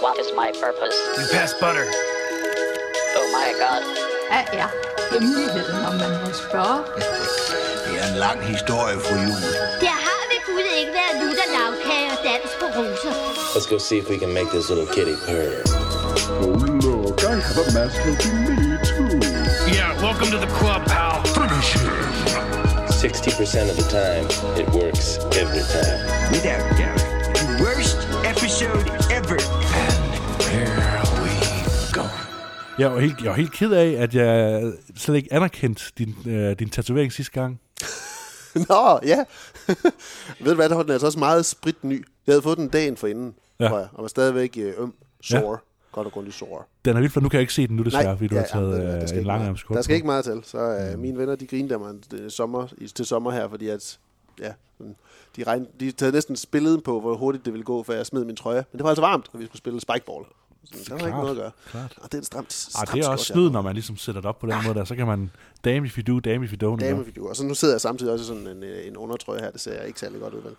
What is my purpose? You pass butter. Oh my god. Hvad er hemmeligheden, om man må spørge? Det er en lang historie, fru Jul. Der har ved Gud ikke været lutter lavkage og dans på roser. Let's go see if we can make this little kitty purr. Oh, look, I have a mask helping me, too. Yeah, welcome to the club, pal. Finish him. 60% of the time, it works every time. Without doubt. The worst episode Jeg var, helt, jeg var helt ked af, at jeg slet ikke anerkendte din, øh, din tatovering sidste gang. Nå, ja. Ved du hvad, der var den altså også meget spritny. Jeg havde fået den dagen for inden, Ja. ja. tror jeg, og var stadigvæk øh, øm, sore. Ja. Godt og grundigt sore. Den er vildt, for nu kan jeg ikke se den nu desværre, fordi du har taget der øh, en ikke lang meget- Der skal ikke meget til. Så øh, mine venner, de grinede mig øh, sommer, til sommer her, fordi at, ja, de, regn, de havde næsten spillet på, hvor hurtigt det ville gå, før jeg smed min trøje. Men det var altså varmt, og vi skulle spille spikeball. Så der var ikke noget at gøre. klart. Og det er en stramt, Ah, stramt det er også snyd, jeg når man ligesom sætter det op på den måde der. Så kan man, damn if you do, damn if you don't. Dame, ikke? if you do. Og så nu sidder jeg samtidig også i sådan en, øh, en undertrøje her. Det ser ikke særlig godt ud, vel?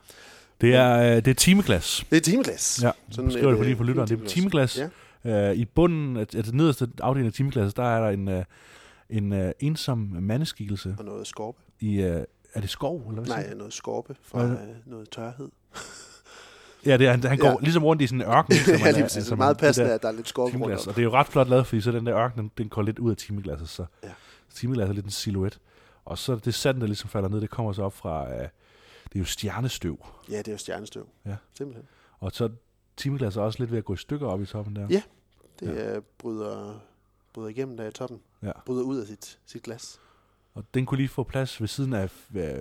Det er, øh, det er timeglas. Det er timeglas. Ja, Sådan skriver det et, lige for øh, lytteren. Det er timeglas. Ja. Øh, I bunden, altså altså nederste afdeling af timeglasset, der er der en, øh, en øh, ensom mandeskikkelse Og noget skorpe. i, øh, er det skov, eller hvad Nej, noget skorpe fra øh, noget tørhed. Ja, det er, han, han går Ja. ligesom rundt i sådan en ørken. som ja, lige præcis. altså, er meget passende, der at der er lidt skorpe rundt om. Og det er jo ret flot lavet, fordi så den der ørken, den, den går lidt ud af timeglasset, så Ja. timeglasset er lidt en silhuet. Og så det sand, der ligesom falder ned, det kommer så op fra, øh, det er jo stjernestøv. Ja, det er jo stjernestøv. Ja. Simpelthen. Og så timeglasset er også lidt ved at gå i stykker op i toppen der. Ja. Det ja. bryder, bryder igennem der i toppen. Ja. Bryder ud af sit, sit glas. Og den kunne lige få plads ved siden af øh,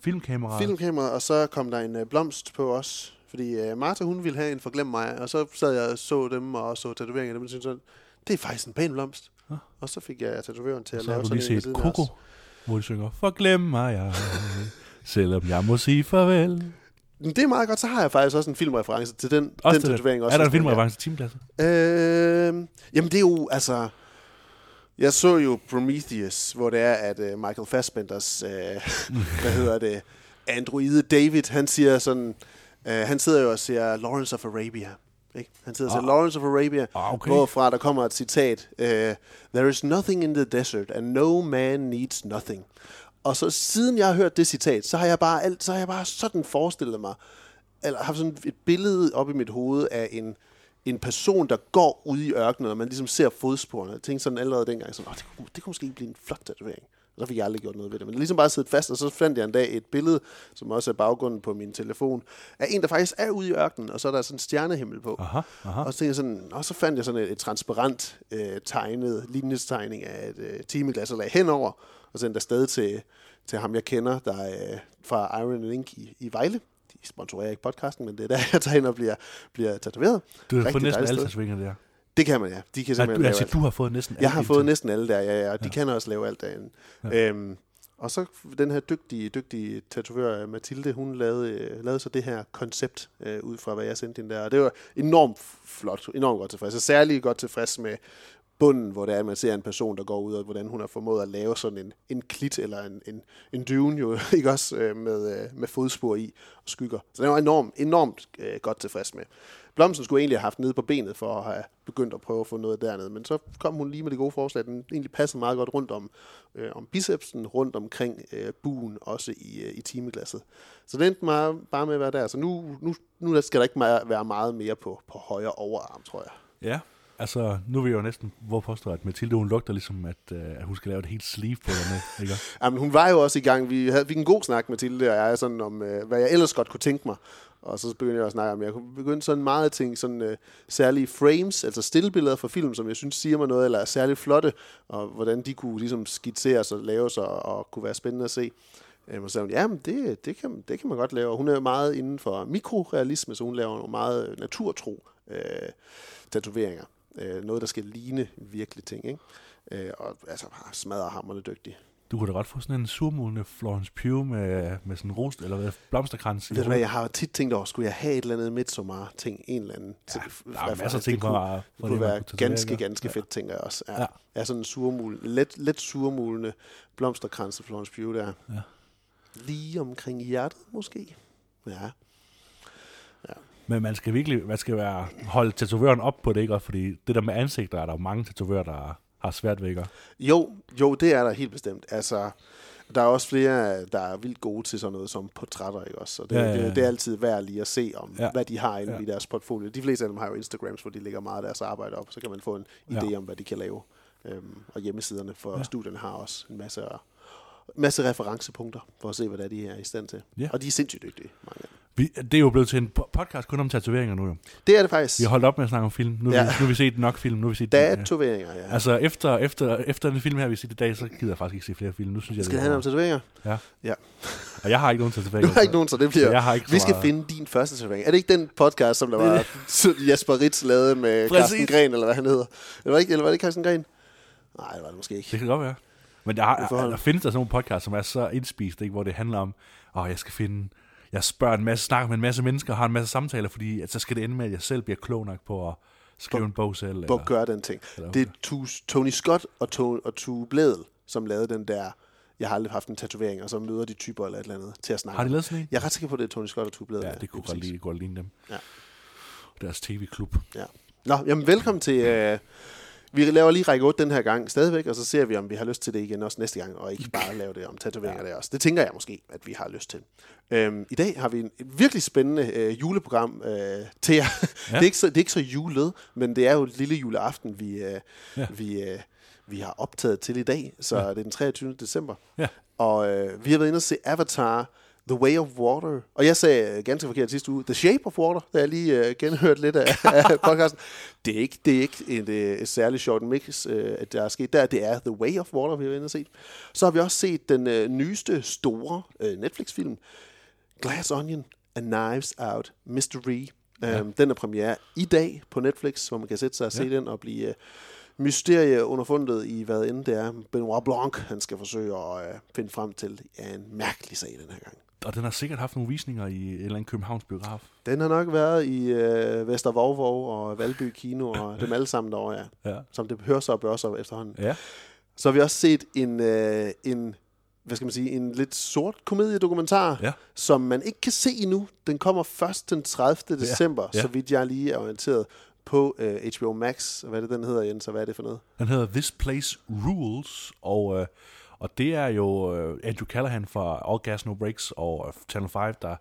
filmkameraet. Filmkamera, og så kom der en øh, blomst på os. Fordi øh, Martha, hun ville have en for glem mig, og så sad jeg og så dem, og så tatoveringer af dem, og syntes sådan, det er faktisk en pæn blomst. Nå. Og så fik jeg tatovøren til at så har lave du sådan lige en ved set siden af Coco, os. hvor de synger, forglem mig jeg, selvom jeg må sige farvel. Det er meget godt, så har jeg faktisk også en filmreference til den, Også den tatovering. Også er der en filmreference til timeglasset? Øh, jamen det er jo, altså... Jeg så jo Prometheus, hvor det er, at uh, Michael Fassbenders, uh, hvad hedder det, androide David, han siger sådan, uh, han sidder jo og siger Lawrence of Arabia. Ikke? Han sidder og siger Ah. Lawrence of Arabia, Ah, okay. hvorfra der kommer et citat, uh, There is nothing in the desert, and no man needs nothing. Og så siden jeg har hørt det citat, så har jeg bare, alt, så har jeg bare sådan forestillet mig, eller haft sådan et billede op i mit hoved af en, en person, der går ud i ørkenen, og man ligesom ser fodsporene. Jeg tænkte sådan allerede dengang, sådan, oh, det, kunne, det kunne måske blive en flot tatovering. Og så fik jeg aldrig gjort noget ved det. Men det er ligesom bare siddet fast, og så fandt jeg en dag et billede, som også er baggrunden på min telefon, af en, der faktisk er ude i ørkenen, og så er der sådan en stjernehimmel på. Aha, aha. Og så, jeg sådan, og så fandt jeg sådan et, et transparent øh, tegnet linjestegning af et øh, timeglas, og lagde henover, og sendte afsted til, til ham, jeg kender, der er øh, fra Iron Link i, i Vejle. De sponsorerer ikke podcasten, men det er der, jeg tager hen og bliver, bliver tatoveret. Du har Rigtig fået næsten alle tatoveringer der. Det kan man, ja. De kan Nej, simpelthen lave altså, alt. du har fået næsten Jeg har alle fået dine næsten alle der, ja, ja, de kan også lave alt derinde. Ja. Øhm, og så den her dygtige, dygtige tatovør, Mathilde, hun lavede, øh, lavede så det her koncept øh, ud fra, hvad jeg sendte hende der. Og det var enormt flot, enormt godt tilfreds. Og særligt godt tilfreds med bunden, hvor det er, at man ser en person, der går ud, og hvordan hun har formået at lave sådan en, en klit eller en, en, en dune, jo, ikke også, øh, med, øh, med fodspor i og skygger. Så det var enormt, enormt øh, godt tilfreds med. Blomsten skulle egentlig have haft nede på benet for at have begyndt at prøve at få noget dernede, men så kom hun lige med det gode forslag. Den egentlig passede meget godt rundt om, øh, om bicepsen, rundt omkring øh, buen, også i, øh, i timeglasset. Så det endte meget, bare med at være der. Så nu, nu, nu skal der ikke meget, være meget mere på, på højre overarm, tror jeg. Ja, altså nu vil jeg jo næsten hvor påstå, at Mathilde hun lugter ligesom, at, øh, at hun skal lave et helt sleeve på dernede, ikke? Jamen, hun var jo også i gang. Vi havde fik en god snak med Tilde og jeg, sådan om, øh, hvad jeg ellers godt kunne tænke mig. Og så begyndte jeg at snakke om, jeg kunne begynde sådan meget ting, sådan øh, særlige frames, altså stillbilleder fra film, som jeg synes siger mig noget, eller er særligt flotte, og hvordan de kunne ligesom skitseres og laves og, og kunne være spændende at se. Øhm, og så sagde hun, ja, men det, det, kan, det kan man godt lave. Og hun er jo meget inden for mikrorealisme, så hun laver nogle meget øh, naturtro øh, tatoveringer. Øh, noget, der skal ligne virkelige ting, ikke? Øh, og altså, smadrer hammerne dygtig. Du kunne da godt få sådan en surmulende Florence Pugh med, med sådan en rost, eller hvad, blomsterkrans. Ved du hvad, jeg har tit tænkt over, skulle jeg have et eller andet Midsommar-ting, en eller anden. Ja, til- der er masser af det ting kunne, det kunne det, man være kunne ganske, ganske fedt, tænker jeg også. Ja. Ja. ja. ja sådan en surmul, let, let surmulende blomsterkrans til Florence Pugh der. Ja. Lige omkring hjertet, måske. Ja. Men man skal virkelig man skal være, holde tatovøren op på det, ikke? Også fordi det der med ansigter, er der mange tatovører, der har svært ved, ikke? Jo, jo, det er der helt bestemt. Altså, der er også flere, der er vildt gode til sådan noget som portrætter, ikke også? Og det, Ja, ja, ja, ja, ja. Det, det er altid værd lige at se om, Ja. ja. hvad de har inde Ja. ja. i deres portfolio. De fleste af dem har jo Instagrams, hvor de lægger meget af deres arbejde op, så kan man få en Ja. idé om, hvad de kan lave. Øhm, og hjemmesiderne for ja. studierne har også en masse, masse referencepunkter for at se, hvad det er, de er i stand til. Ja. Og de er sindssygt dygtige, mange af dem. Vi, det er jo blevet til en po- podcast kun om tatoveringer nu, jo. Det er det faktisk. Vi har holdt op med at snakke om film. Nu, ja. Vi, nu har vi set nok film. Nu har vi set er tatoveringer, ja. Altså, efter, efter, efter den film her, vi set i dag, så gider jeg faktisk ikke se flere film. Nu synes jeg, Skal det handle om tatoveringer? Ja. Ja. Og jeg har ikke nogen tatoveringer. Du har ikke nogen, så det bliver... Så jeg har ikke vi skal meget- finde din første tatovering. Er det ikke den podcast, som der var Jasper Ritz lavede med Præcis. Carsten Gren, eller hvad han hedder? Eller var det ikke, eller var det Carsten Gren? Nej, det var det måske ikke. Det kan godt være. Men der, har, forhold. der findes der sådan nogle podcasts, som er så indspist, ikke, hvor det handler om, åh, oh, jeg skal finde, jeg spørger en masse, snakker med en masse mennesker, har en masse samtaler, fordi at så skal det ende med, at jeg selv bliver klog nok på at skrive en bog selv. Eller, gør den ting. Eller- Det er Tu- Tony Scott og, to, og Tue Bledel, som lavede den der, jeg har aldrig haft en tatovering, og så møder de typer eller et eller andet til at snakke. har de lavet sådan en? Jeg er ret sikker på, at det er Tony Scott og Tue Bledel. Ja, det kunne lige godt lide, godt ligne dem. Ja. Deres tv-klub. Ja. Nå, jamen velkommen til... Øh, vi laver lige række 8 den her gang stadigvæk, og så ser vi, om vi har lyst til det igen også næste gang, og ikke bare lave det om tatoveringer ja. der også. Det tænker jeg måske, at vi har lyst til. Øhm, I dag har vi en, et virkelig spændende øh, juleprogram øh, til jer. Ja. det, er ikke så, det er ikke så julet, men det er jo et lille juleaften, vi, øh, ja. vi, øh, vi har optaget til i dag, så ja. det er den 23. december. Ja. Og øh, vi har været inde og se Avatar, The Way of Water. Og jeg sagde øh, ganske forkert sidste uge, The Shape of Water, da jeg lige øh, genhørte lidt af, af podcasten. Det er ikke, det er ikke et, øh, et særligt short mix, øh, at der er sket der. Det er The Way of Water, vi har været set. Så har vi også set den øh, nyeste store øh, Netflix-film, Glass Onion, A Knives Out Mystery. Ja. Um, den er premiere i dag på Netflix, hvor man kan sætte sig og se Ja. den og blive uh, mysterie underfundet i, hvad end det er. Benoit Blanc, han skal forsøge at uh, finde frem til er en mærkelig sag den her gang. Og den har sikkert haft nogle visninger i en eller anden Københavns biograf. Den har nok været i uh, Vestervågvåg og Valby Kino og dem alle sammen derovre, ja. Ja. Som det hører sig og bør sig efterhånden. Ja. Så har vi også set en, øh, en hvad skal man sige, en lidt sort komediedokumentar, Ja. som man ikke kan se endnu. Den kommer først den 30. december, ja. ja. så vidt jeg lige er orienteret på øh, HBO Max. Hvad er det, den hedder, Jens? Så hvad er det for noget? Den hedder This Place Rules, og, øh, og det er jo øh, Andrew Callahan fra All Gas No Breaks og øh, Channel 5, der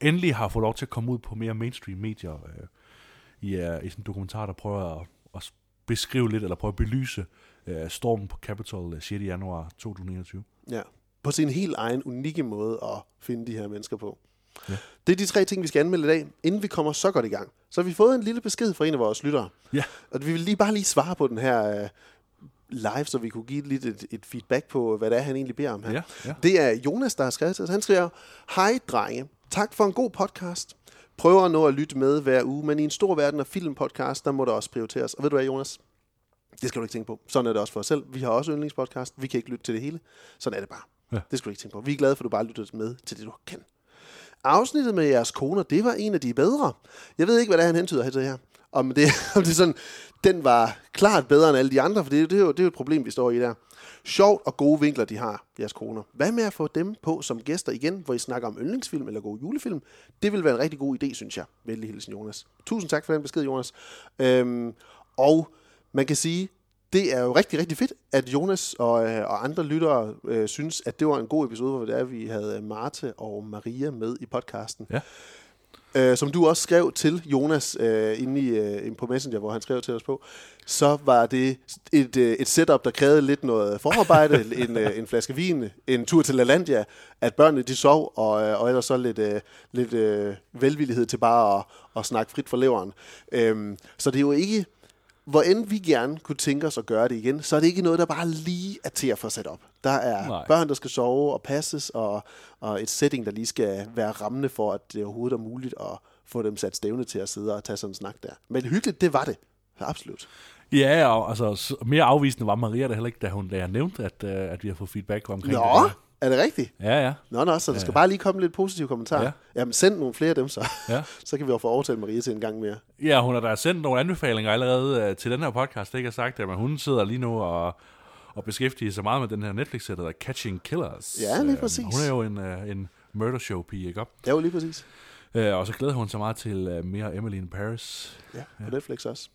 endelig har fået lov til at komme ud på mere mainstream medier øh, i, øh, i sådan en dokumentar, der prøver at, at beskrive lidt, eller prøve at belyse øh, stormen på Capitol øh, 6. januar 2021. Ja. På sin helt egen unikke måde at finde de her mennesker på. Ja. Det er de tre ting, vi skal anmelde i dag, inden vi kommer så godt i gang. Så har vi fået en lille besked fra en af vores lyttere. Ja. Og vi vil lige bare lige svare på den her øh, live, så vi kunne give lidt et, et feedback på, hvad det er, han egentlig beder om her. Ja, ja. Det er Jonas, der har skrevet til os. Han skriver, Hej drenge, tak for en god podcast. Prøver at nå at lytte med hver uge, men i en stor verden af filmpodcast, der må der også prioriteres. Og ved du hvad, Jonas? Det skal du ikke tænke på. Sådan er det også for os selv. Vi har også yndlingspodcast. Vi kan ikke lytte til det hele. Sådan er det bare. Ja. Det skal du ikke tænke på. Vi er glade for, at du bare lytter med til det, du kan. Afsnittet med jeres koner, det var en af de bedre. Jeg ved ikke, hvad det er, han hentyder til her. Om det, om det er sådan, den var klart bedre end alle de andre, for det, det, er jo, det er jo et problem, vi står i der. Sjovt og gode vinkler, de har, jeres koner. Hvad med at få dem på som gæster igen, hvor I snakker om yndlingsfilm eller gode julefilm? Det vil være en rigtig god idé, synes jeg. Venlig hilsen, Jonas. Tusind tak for den besked, Jonas. Øhm, og man kan sige, det er jo rigtig, rigtig fedt, at Jonas og, øh, og andre lyttere øh, synes, at det var en god episode, hvor det er, vi havde Marte og Maria med i podcasten. Ja. Øh, som du også skrev til Jonas øh, inde i, øh, på Messenger, hvor han skrev til os på, så var det et, øh, et setup, der krævede lidt noget forarbejde, en, øh, en flaske vin, en tur til LaLandia, at børnene de sov, og, øh, og ellers så lidt, øh, lidt øh, velvillighed til bare at, at snakke frit for leveren. Øhm, så det er jo ikke, hvor end vi gerne kunne tænke os at gøre det igen, så er det ikke noget, der bare lige er til at få sat op. Der er Nej. Børn, der skal sove og passes, og, og et setting, der lige skal være rammende for, at det overhovedet er muligt at få dem sat stævne til at sidde og tage sådan en snak der. Men hyggeligt, det var det. Absolut. Ja, og altså, mere afvisende var Maria da heller ikke, da, hun, da jeg nævnte, at, øh, at vi har fået feedback omkring Nå, det. der. er det rigtigt? Ja, ja. Nå, nå, så der skal bare lige komme lidt positive kommentarer. Ja. Ja. Jamen, send nogle flere af dem så. Ja. så kan vi jo få overtalt Maria til en gang mere. Ja, hun har da sendt nogle anbefalinger allerede øh, til den her podcast, ikke har sagt det, men hun sidder lige nu og, og beskæftiger sig meget med den her Netflix-serie, der hedder Catching Killers. Ja, lige Øhm, præcis. Hun er jo en, øh, en murder show pige, ikke op? Ja, jo lige præcis. Øh, og så glæder hun sig meget til øh, mere Emily in Paris. Ja, på Netflix også.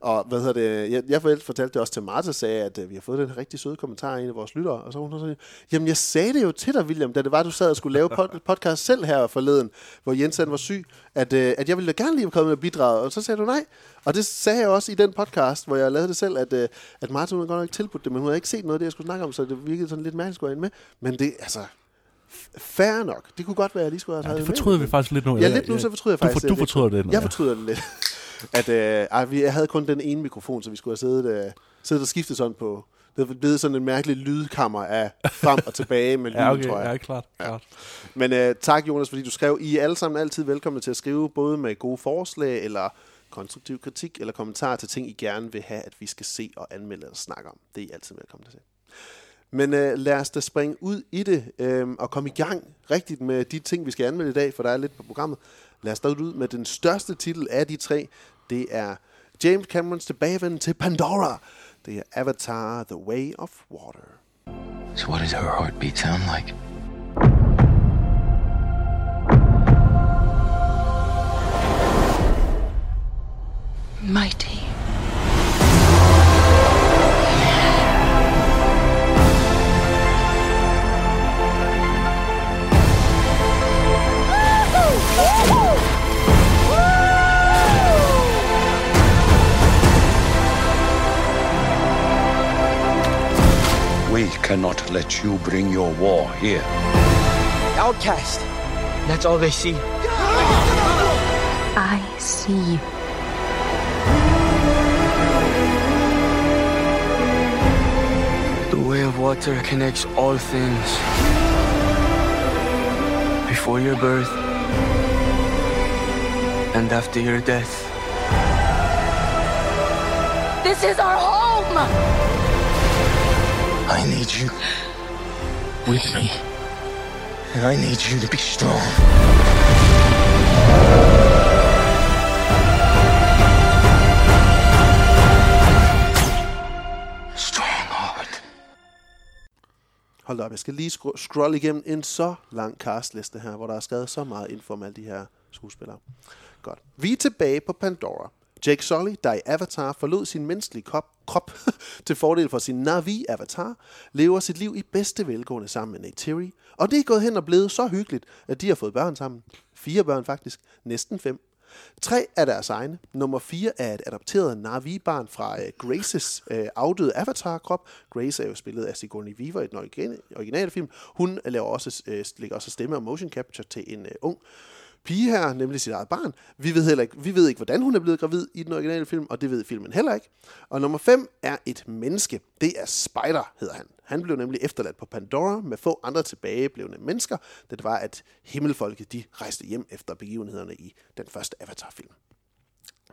Og hvad hedder det, jeg, jeg fortalte fortalte det også til Martha, sagde, at øh, vi har fået den rigtig søde kommentar af en af vores lyttere, og så hun sådan, jamen jeg sagde det jo til dig, William, da det var, du sad og skulle lave pod- podcast selv her forleden, hvor Jens han var syg, at, øh, at jeg ville gerne lige komme med bidrag, og så sagde du nej. Og det sagde jeg også i den podcast, hvor jeg lavede det selv, at, øh, at Martha hun havde godt nok tilbudt det, men hun havde ikke set noget af det, jeg skulle snakke om, så det virkede sådan lidt mærkeligt, skulle hende med. Men det, altså, fair nok. Det kunne godt være, at jeg lige skulle have Ja, det med. fortryder vi faktisk lidt nu. Ja, lidt nu, så fortryder jeg du, faktisk for, du fortryder det nu. Jeg fortryder det lidt. At, øh, ej, vi jeg havde kun den ene mikrofon, så vi skulle have siddet, øh, siddet og skiftet sådan på... Det er blevet sådan en mærkelig lydkammer af frem og tilbage med lyden, Ja, okay, tror jeg. ja, klart. klart. Men øh, tak, Jonas, fordi du skrev. I er alle sammen altid velkomne til at skrive, både med gode forslag, eller konstruktiv kritik, eller kommentarer til ting, I gerne vil have, at vi skal se og anmelde eller snakke om. Det er I altid velkomne til. Men øh, lad os da springe ud i det, øh, og komme i gang rigtigt med de ting, vi skal anmelde i dag, for der er lidt på programmet. Lad os da ud med den største titel af de tre. Det er James Camerons tilbagevenden til Pandora. Det er Avatar The Way of Water. So what does her heartbeat sound like? Mighty. We cannot let you bring your war here. Outcast. That's all they see. I see you. The way of water connects all things. Before your birth and after your death. This is our home! I need you with me. And I need you to be strong. Strong heart. Hold da op, jeg skal lige scro- scrolle igennem en så lang castliste her, hvor der er skrevet så meget info om alle de her skuespillere. Godt. Vi er tilbage på Pandora. Jake Sully, der i Avatar forlod sin menneskelige krop, krop til fordel for sin Navi-avatar, lever sit liv i bedste velgående sammen med Neytiri, og det er gået hen og blevet så hyggeligt, at de har fået børn sammen. Fire børn faktisk, næsten fem. Tre er deres egne. Nummer fire er et adopteret Navi-barn fra uh, Graces uh, afdøde Avatar-krop. Grace er jo spillet af Sigourney Weaver i den originale, originale film. Hun laver også, uh, lægger også stemme og motion capture til en uh, ung pige her, nemlig sit eget barn. Vi ved, heller ikke, vi ved ikke, hvordan hun er blevet gravid i den originale film, og det ved filmen heller ikke. Og nummer 5 er et menneske. Det er Spider, hedder han. Han blev nemlig efterladt på Pandora med få andre tilbageblevende mennesker, da det var, at himmelfolket de rejste hjem efter begivenhederne i den første Avatar-film.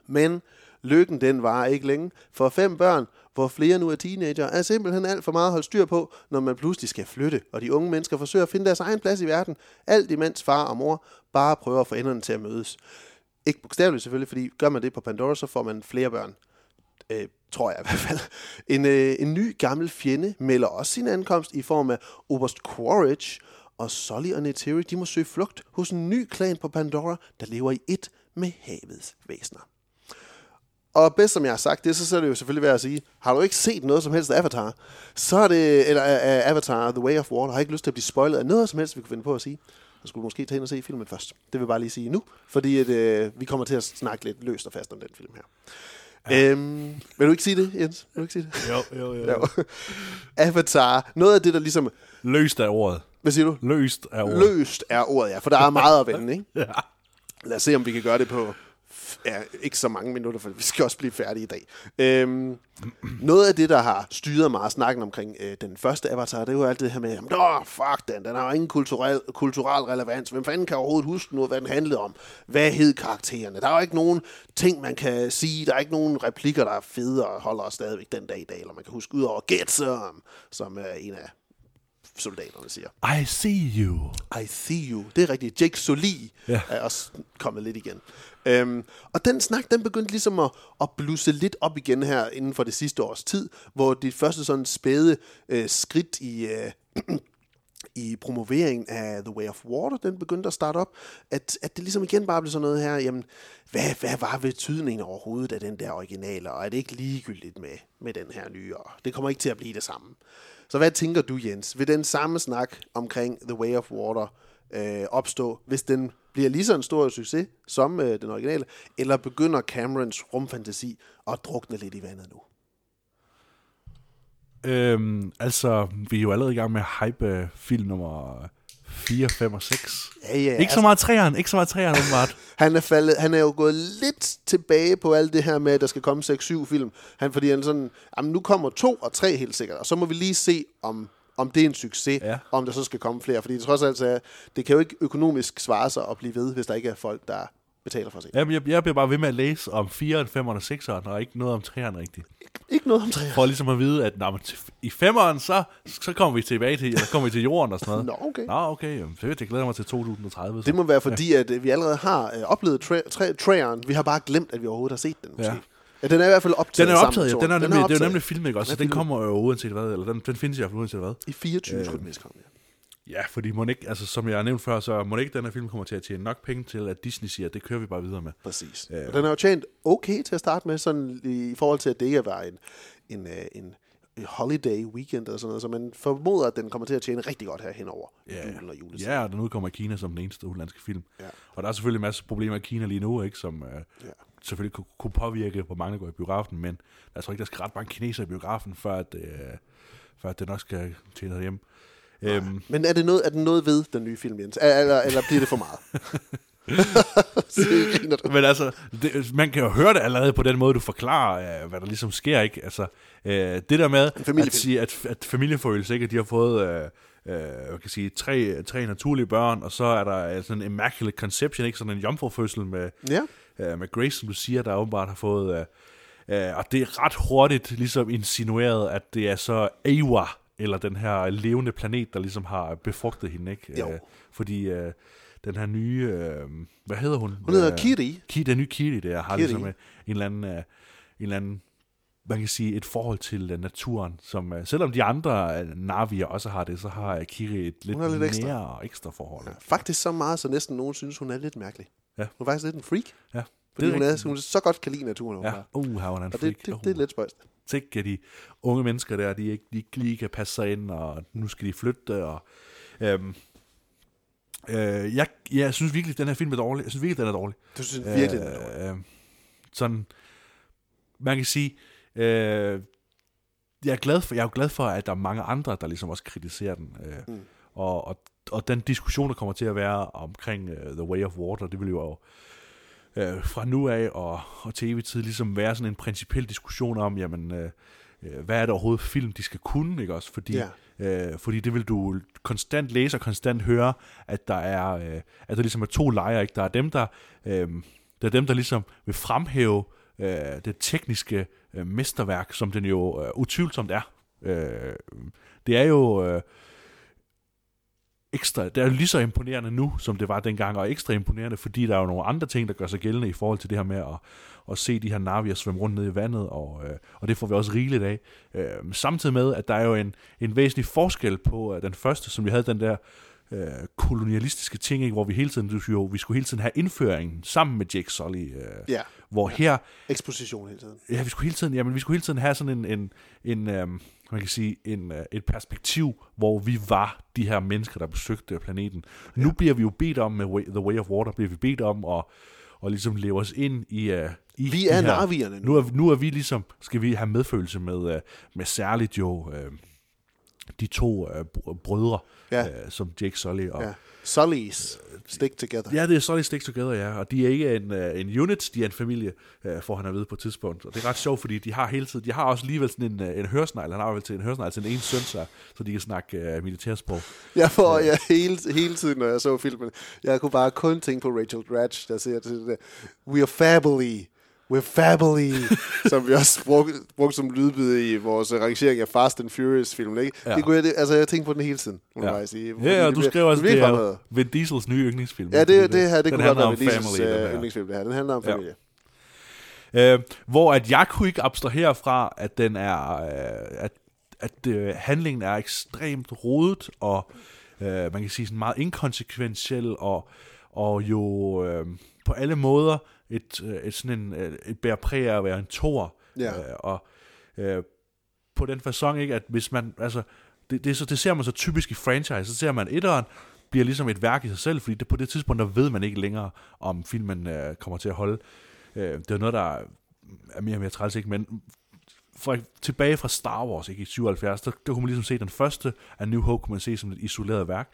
Men lykken den var ikke længe. For fem børn, hvor flere nu er teenager, er simpelthen alt for meget at holde styr på, når man pludselig skal flytte, og de unge mennesker forsøger at finde deres egen plads i verden, alt imens far og mor bare prøver at få enderne til at mødes. Ikke bogstaveligt selvfølgelig, fordi gør man det på Pandora, så får man flere børn. Øh, tror jeg i hvert fald. En, øh, en ny gammel fjende melder også sin ankomst i form af Oberst Quaritch, og Sully og Neytiri, de må søge flugt hos en ny klan på Pandora, der lever i et med havets væsener. Og bedst som jeg har sagt det, så, så er det jo selvfølgelig værd at sige, har du ikke set noget som helst af Avatar, så er det, eller af Avatar, The Way of Water, har ikke lyst til at blive spoilet af noget som helst, vi kunne finde på at sige, så skulle du måske tage ind og se filmen først. Det vil jeg bare lige sige nu, fordi at, øh, vi kommer til at snakke lidt løst og fast om den film her. Ja. Øhm, vil du ikke sige det, Jens? Vil du ikke sige det? Jo, jo, jo. jo. Avatar, noget af det, der ligesom... Løst er ordet. Hvad siger du? Løst er ordet. Løst er ordet, ja, for der er meget at vende, ikke? ja. Lad os se, om vi kan gøre det på ja, ikke så mange minutter, for vi skal også blive færdige i dag. Øhm, noget af det, der har styret meget snakken omkring øh, den første Avatar, det er jo alt det her med, oh, fuck den, den har jo ingen kulturel, kulturel relevans. Hvem fanden kan overhovedet huske noget, hvad den handlede om? Hvad hed karaktererne? Der er jo ikke nogen ting, man kan sige. Der er ikke nogen replikker, der er fede og holder os stadigvæk den dag i dag, eller man kan huske ud over Get Some, som er en af soldaterne siger. I see you. I see you. Det er rigtigt. Jake Sully Ja. er også kommet lidt igen. Øhm, og den snak, den begyndte ligesom at, at blusse lidt op igen her inden for det sidste års tid, hvor det første sådan spæde øh, skridt i, øh, i promoveringen af The Way of Water, den begyndte at starte op, at, at det ligesom igen bare blev sådan noget her, jamen, hvad, hvad var betydningen overhovedet af den der originale, og er det ikke ligegyldigt med, med den her nye, og det kommer ikke til at blive det samme. Så hvad tænker du, Jens? Vil den samme snak omkring The Way of Water øh, opstå, hvis den bliver lige så en stor succes som øh, den originale, eller begynder Camerons rumfantasi at drukne lidt i vandet nu? Øhm, altså, vi er jo allerede i gang med hype øh, film nummer 4, 5 og 6. Ja, ja, ikke så altså- meget træeren, ikke så meget træeren, åbenbart. Han er, faldet, han er jo gået lidt tilbage på alt det her med, at der skal komme 6-7 film. Han, fordi han sådan, jamen nu kommer to og tre helt sikkert, og så må vi lige se, om, om det er en succes, Ja. om der så skal komme flere. Fordi det trods alt, er, det kan jo ikke økonomisk svare sig at blive ved, hvis der ikke er folk, der betaler for at se. Jamen, jeg, jeg bliver bare ved med at læse om 4'eren, 5'eren og 6'eren, og ikke noget om 3'eren rigtigt. Ikke noget om træer. For ligesom at vide, at nå, men, i 5'eren, så, så kommer vi tilbage til, eller kommer vi til jorden og sådan noget. Nå, okay. Nå, okay. Jamen, fedt, jeg glæder mig til 2030. Så. Det må være fordi, at øh, vi allerede har øh, oplevet tra- tra- træeren. Vi har bare glemt, at vi overhovedet har set den. Måske. Ja. Ja. den er i hvert fald optaget Den er sammen optaget, med ja. Den er, nemlig, det er jo nemlig film, ikke også? Så Den er den kommer jo uanset hvad, eller den, den findes i hvert fald uanset hvad. I 24 Øh, skulle den mest komme, ja. Ja, fordi må ikke, altså, som jeg har nævnt før, så må ikke den her film kommer til at tjene nok penge til, at Disney siger, at det kører vi bare videre med. Præcis. Øh. Og den har jo tjent okay til at starte med, sådan i, forhold til, at det ikke var en, en, øh, en, en holiday weekend eller sådan noget, så man formoder, at den kommer til at tjene rigtig godt her henover Ja, julen og juletiden. ja, og den udkommer i Kina som den eneste udenlandske film. Ja. Og der er selvfølgelig en masse problemer i Kina lige nu, ikke, som øh, Ja. Selvfølgelig kunne, kunne påvirke, hvor mange der går i biografen, men jeg tror ikke, der skal ret mange kinesere i biografen, før at, øh, før at det nok skal tjene hjem. Øhm, Men er det noget, er det noget ved den nye film, Jens? Er- Eller, eller bliver det for meget? Men altså, det, man kan jo høre det allerede på den måde, du forklarer, øh, hvad der ligesom sker, ikke? Altså, øh, det der med at sige, at, at familiefølelse, ikke? At de har fået, øh, øh, hvad kan sige, tre, tre naturlige børn, og så er der øh, sådan en immaculate conception, ikke? Sådan en jomfrufødsel med, Ja. Øh, med Grace, siger, der åbenbart har fået... Øh, øh, og det er ret hurtigt ligesom insinueret, at det er så Awa, eller den her levende planet, der ligesom har befrugtet hende, ikke? Jo. Øh, fordi øh, den her nye... Øh, hvad hedder hun? Hun hedder Øh, Kiri. Ki, den nye Kiri, der har Kiri. ligesom øh, en eller anden... Øh, en eller anden man kan sige, et forhold til uh, naturen, som uh, selvom de andre uh, Navier også har det, så har Kiri et lidt, Hun lidt ekstra. nære og ekstra forhold. Ja. Faktisk så meget, så næsten nogen synes, hun er lidt mærkelig. Ja. Hun er faktisk lidt en freak. ja. Fordi det hun, er er, rigtigt. hun så godt kan lide naturen. Ja, uh, hun er en Og freak. det, det, det er lidt spøjst. Tænk, at de unge mennesker der, de ikke, de ikke lige kan passe sig ind, og nu skal de flytte, og... Øhm, øh, jeg, jeg synes virkelig, at den her film er dårlig. Jeg synes virkelig, den er dårlig. Du synes virkelig, den er dårlig. øh, sådan, man kan sige, øh, jeg er glad for, jeg er jo glad for, at der er mange andre, der ligesom også kritiserer den. Øh, Mm. og, og, og den diskussion, der kommer til at være omkring uh, The Way of Water, det vil jo øh, fra nu af og, og til evig tid ligesom være sådan en principiel diskussion om, jamen, øh, øh, hvad er det overhovedet film, de skal kunne, ikke også? Fordi, Ja. øh, fordi det vil du konstant læse og konstant høre, at der er, øh, at der ligesom er to lejre, ikke? Der er dem, der, øh, der er dem, der ligesom vil fremhæve øh, det tekniske øh, mesterværk, som den jo øh, utvivlsomt er. Øh, det er jo... Øh, ekstra, det er jo lige så imponerende nu, som det var dengang, og ekstra imponerende, fordi der er jo nogle andre ting, der gør sig gældende i forhold til det her med at, at se de her navier svømme rundt ned i vandet, og, øh, og det får vi også rigeligt af. Øh, samtidig med, at der er jo en, en væsentlig forskel på øh, den første, som vi havde den der øh, kolonialistiske ting, ikke, hvor vi hele tiden, jo, vi skulle hele tiden have indføringen sammen med Jake Sully, øh, Ja hvor her, Eksposition hele tiden. Ja, vi skulle hele tiden, jamen, vi skulle hele tiden have sådan en, en, en øhm, man kan sige, en, øh, et perspektiv, hvor vi var de her mennesker, der besøgte planeten. Ja. Nu bliver vi jo bedt om, med Way, The Way of Water, bliver vi bedt om at, at ligesom leve os ind i... Uh, i Vi er narvierne nu. nu. Er, nu er vi ligesom, skal vi have medfølelse med, uh, med særligt jo uh, de to uh, br- brødre, Ja. uh, som Jake Sully og... Ja. Sully's stick together. Ja, det er Solid Sticks Together, ja. Og de er ikke en, uh, en unit, de er en familie, uh, får han at vide på et tidspunkt. Og det er ret sjovt, fordi de har hele tiden, de har også alligevel sådan en, uh, en hørsnegl. Han har vel til en hørsnegl til en ene søn, så, så de kan snakke uh, militærsprog. Jeg får jeg hele, hele tiden, når jeg så filmen, jeg kunne bare kun tænke på Rachel Dratch, der siger til det der, We are family. We're family. som vi også brugte, brugte som lydbid i vores rangering af Fast and Furious film. Ikke? Ja. Ja. Det kunne jeg, altså, jeg tænkte på den hele tiden, må ja. Ja, jeg sige. ja og du skrev også, bliver det er. Vin Diesels nye yndlingsfilm. Ja, det, det her, det Den kunne godt handler være om Vin Diesels øh, her. yndlingsfilm, det her. Den handler om Ja. familie. Øh, hvor at jeg kunne ikke abstrahere fra, at den er, øh, at, at øh, handlingen er ekstremt rodet, og øh, man kan sige sådan meget inkonsekventiel, og, og jo øh, på alle måder et, øh, et sådan en, øh, et bærer præg af at være en tor. Ja. Øh, og øh, på den fasong, ikke, at hvis man, altså, det, det, så, det ser man så typisk i franchise, så ser man etteren, bliver ligesom et værk i sig selv, fordi det, på det tidspunkt, der ved man ikke længere, om filmen øh, kommer til at holde. Øh, det er noget, der er mere og mere træls, ikke? Men for, tilbage fra Star Wars ikke, i 77, der, der kunne man ligesom se den første af New Hope, kunne man se som et isoleret værk,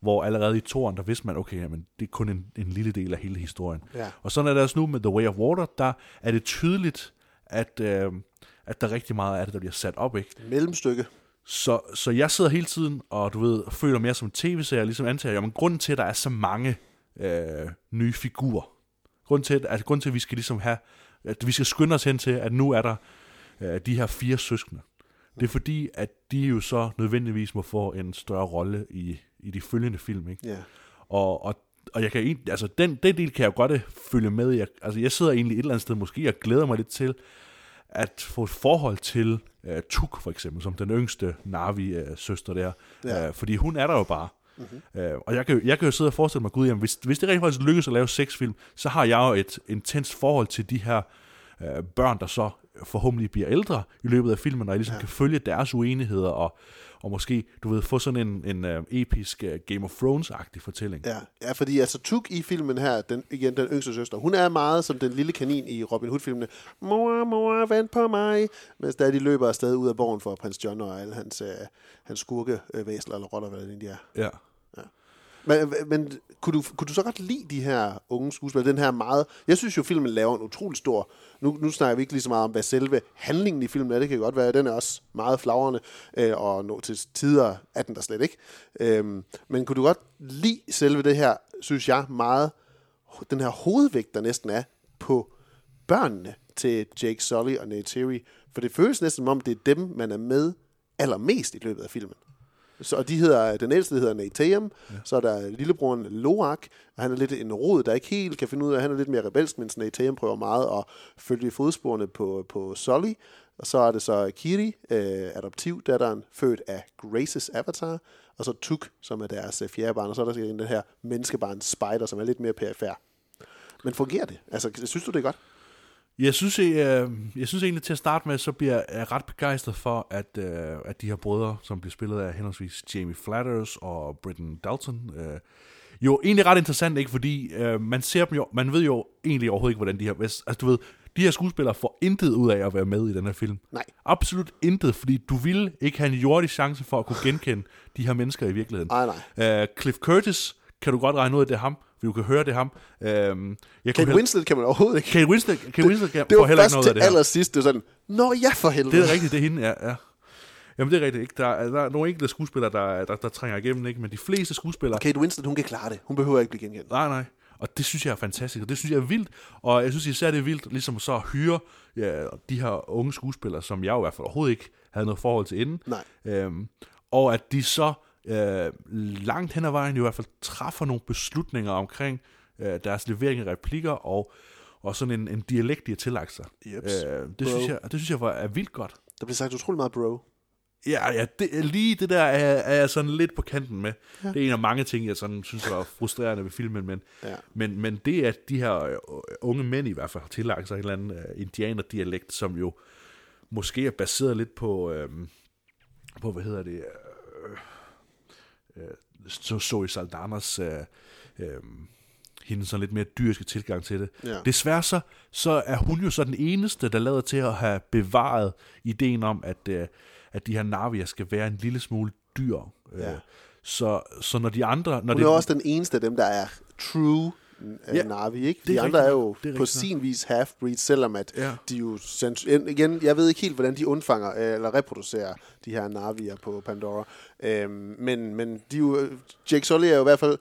hvor allerede i toren, der vidste man, okay, jamen, det er kun en, en lille del af hele historien. Ja. Og sådan er det også nu med The Way of Water, der er det tydeligt, at, øh, at der er rigtig meget af det, der bliver sat op, ikke? Mellemstykke. Så, så jeg sidder hele tiden, og du ved, føler mere som en tv-serie, ligesom antager jeg, men grunden til, at der er så mange øh, nye figurer, grunden til, at, altså, grunden til, at vi skal ligesom have, at vi skal skynde os hen til, at nu er der øh, de her fire søskende. Det er fordi, at de jo så nødvendigvis må få en større rolle i, i de følgende film, ikke? Ja. Og, og, og jeg kan egentlig, altså den, den del kan jeg godt øh, følge med i. Jeg, altså jeg sidder egentlig et eller andet sted måske og glæder mig lidt til, at få et forhold til uh, Tuk for eksempel, som den yngste Navi-søster der. Ja. Uh, fordi hun er der jo bare. Mhm. Uh, og jeg kan, jeg kan jo sidde og forestille mig, gud, jamen, hvis, hvis det rent faktisk lykkes at lave seks film, så har jeg jo et intenst forhold til de her uh, børn, der så forhåbentlig bliver ældre i løbet af filmen, og jeg ligesom ja. kan følge deres uenigheder, og, og måske, du ved, få sådan en, en uh, episk uh, Game of Thrones-agtig fortælling. Ja, ja, fordi altså Tuk i filmen her, den, igen den yngste søster, hun er meget som den lille kanin i Robin Hood-filmene. Mor, mor, vent på mig. Mens der de løber afsted ud af borgen for prins John og alle hans, øh, hans skurke, øh, væsler eller rotter, hvad det egentlig er. Ja. Men, men kunne, du, kunne du så godt lide de her unge skuespillere, den her meget... Jeg synes jo, filmen laver en utrolig stor... Nu, nu snakker vi ikke lige så meget om, hvad selve handlingen i filmen er. Det kan godt være, den er også meget flagrende, øh, og nå til tider er den der slet ikke. Øhm, men kunne du godt lide selve det her, synes jeg, meget... Den her hovedvægt, der næsten er på børnene til Jake Sully og Nate Terry. For det føles næsten som om, det er dem, man er med allermest i løbet af filmen. Så, og de hedder, den ældste hedder Nateum, ja. så er der lillebroren Loak, og han er lidt en rod, der ikke helt kan finde ud af, han er lidt mere rebelsk, mens Nateum prøver meget at følge i fodsporene på, på Sully. Og så er det så Kiri, øh, adoptivdatteren, født af Graces avatar, og så Tuk, som er deres øh, fjerde barn, og så er der den her menneskebarn Spider, som er lidt mere perifær. Men fungerer det? Altså, synes du det er godt? Jeg synes, jeg, jeg synes egentlig til at starte med, så bliver jeg ret begejstret for, at, øh, at de her brødre, som bliver spillet af henholdsvis Jamie Flatters og Britton Dalton, øh, jo egentlig ret interessant, ikke? Fordi øh, man ser dem jo, man ved jo egentlig overhovedet ikke, hvordan de her, altså du ved, de her skuespillere får intet ud af at være med i den her film. Nej. Absolut intet, fordi du ville ikke have en jordisk chance for at kunne genkende de her mennesker i virkeligheden. Nej, nej. Øh, Cliff Curtis, kan du godt regne ud, at det er ham, for du kan høre, det er ham. Øhm, jeg Kate Winslet kan man overhovedet ikke. Kate Winslet, Kate Winslet kan, det får var heller ikke noget af det her. allersidst, det var sådan, Nå ja, for helvede. Det er rigtigt, det er hende, ja. ja. Jamen det er rigtigt, ikke? Der, er, der er nogle enkelte skuespillere, der, der, der trænger igennem, ikke? men de fleste skuespillere... Kate Winslet, hun kan klare det. Hun behøver ikke blive genkendt. Nej, nej. Og det synes jeg er fantastisk, og det synes jeg er vildt. Og jeg synes især, det er vildt ligesom så at hyre ja, de her unge skuespillere, som jeg i hvert fald overhovedet ikke havde noget forhold til inden. Nej. Øhm, og at de så øh, langt hen ad vejen i hvert fald træffer nogle beslutninger omkring øh, deres levering af replikker og, og sådan en, en dialekt, de har tillagt sig. Jeps. Øh, det, Bro. synes jeg, det synes jeg var, er vildt godt. Der bliver sagt utrolig meget bro. Ja, ja det, lige det der er, er jeg sådan lidt på kanten med. Ja. Det er en af mange ting, jeg sådan synes var frustrerende ved filmen, men, Ja. men, men det at de her øh, unge mænd i hvert fald har tillagt sig en eller anden uh, indianerdialekt, som jo måske er baseret lidt på, øhm, på hvad hedder det, øh, så, så i Saldanas øh, øh, hendes sådan lidt mere dyriske tilgang til det. Ja. Desværre så, så er hun jo så den eneste, der lader til at have bevaret ideen om, at, øh, at de her navier skal være en lille smule dyr. Øh, Ja. Så, så når de andre... Når Hun det, er også den eneste af dem, der er true Ja, Navi, ikke? De andre er jo er på sin vis half-breed, selvom at Ja. de jo... sens- Igen, jeg ved ikke helt, hvordan de undfanger øh, eller reproducerer de her Navier på Pandora. Øhm, men, men de jo, Jake Sully er jo i hvert fald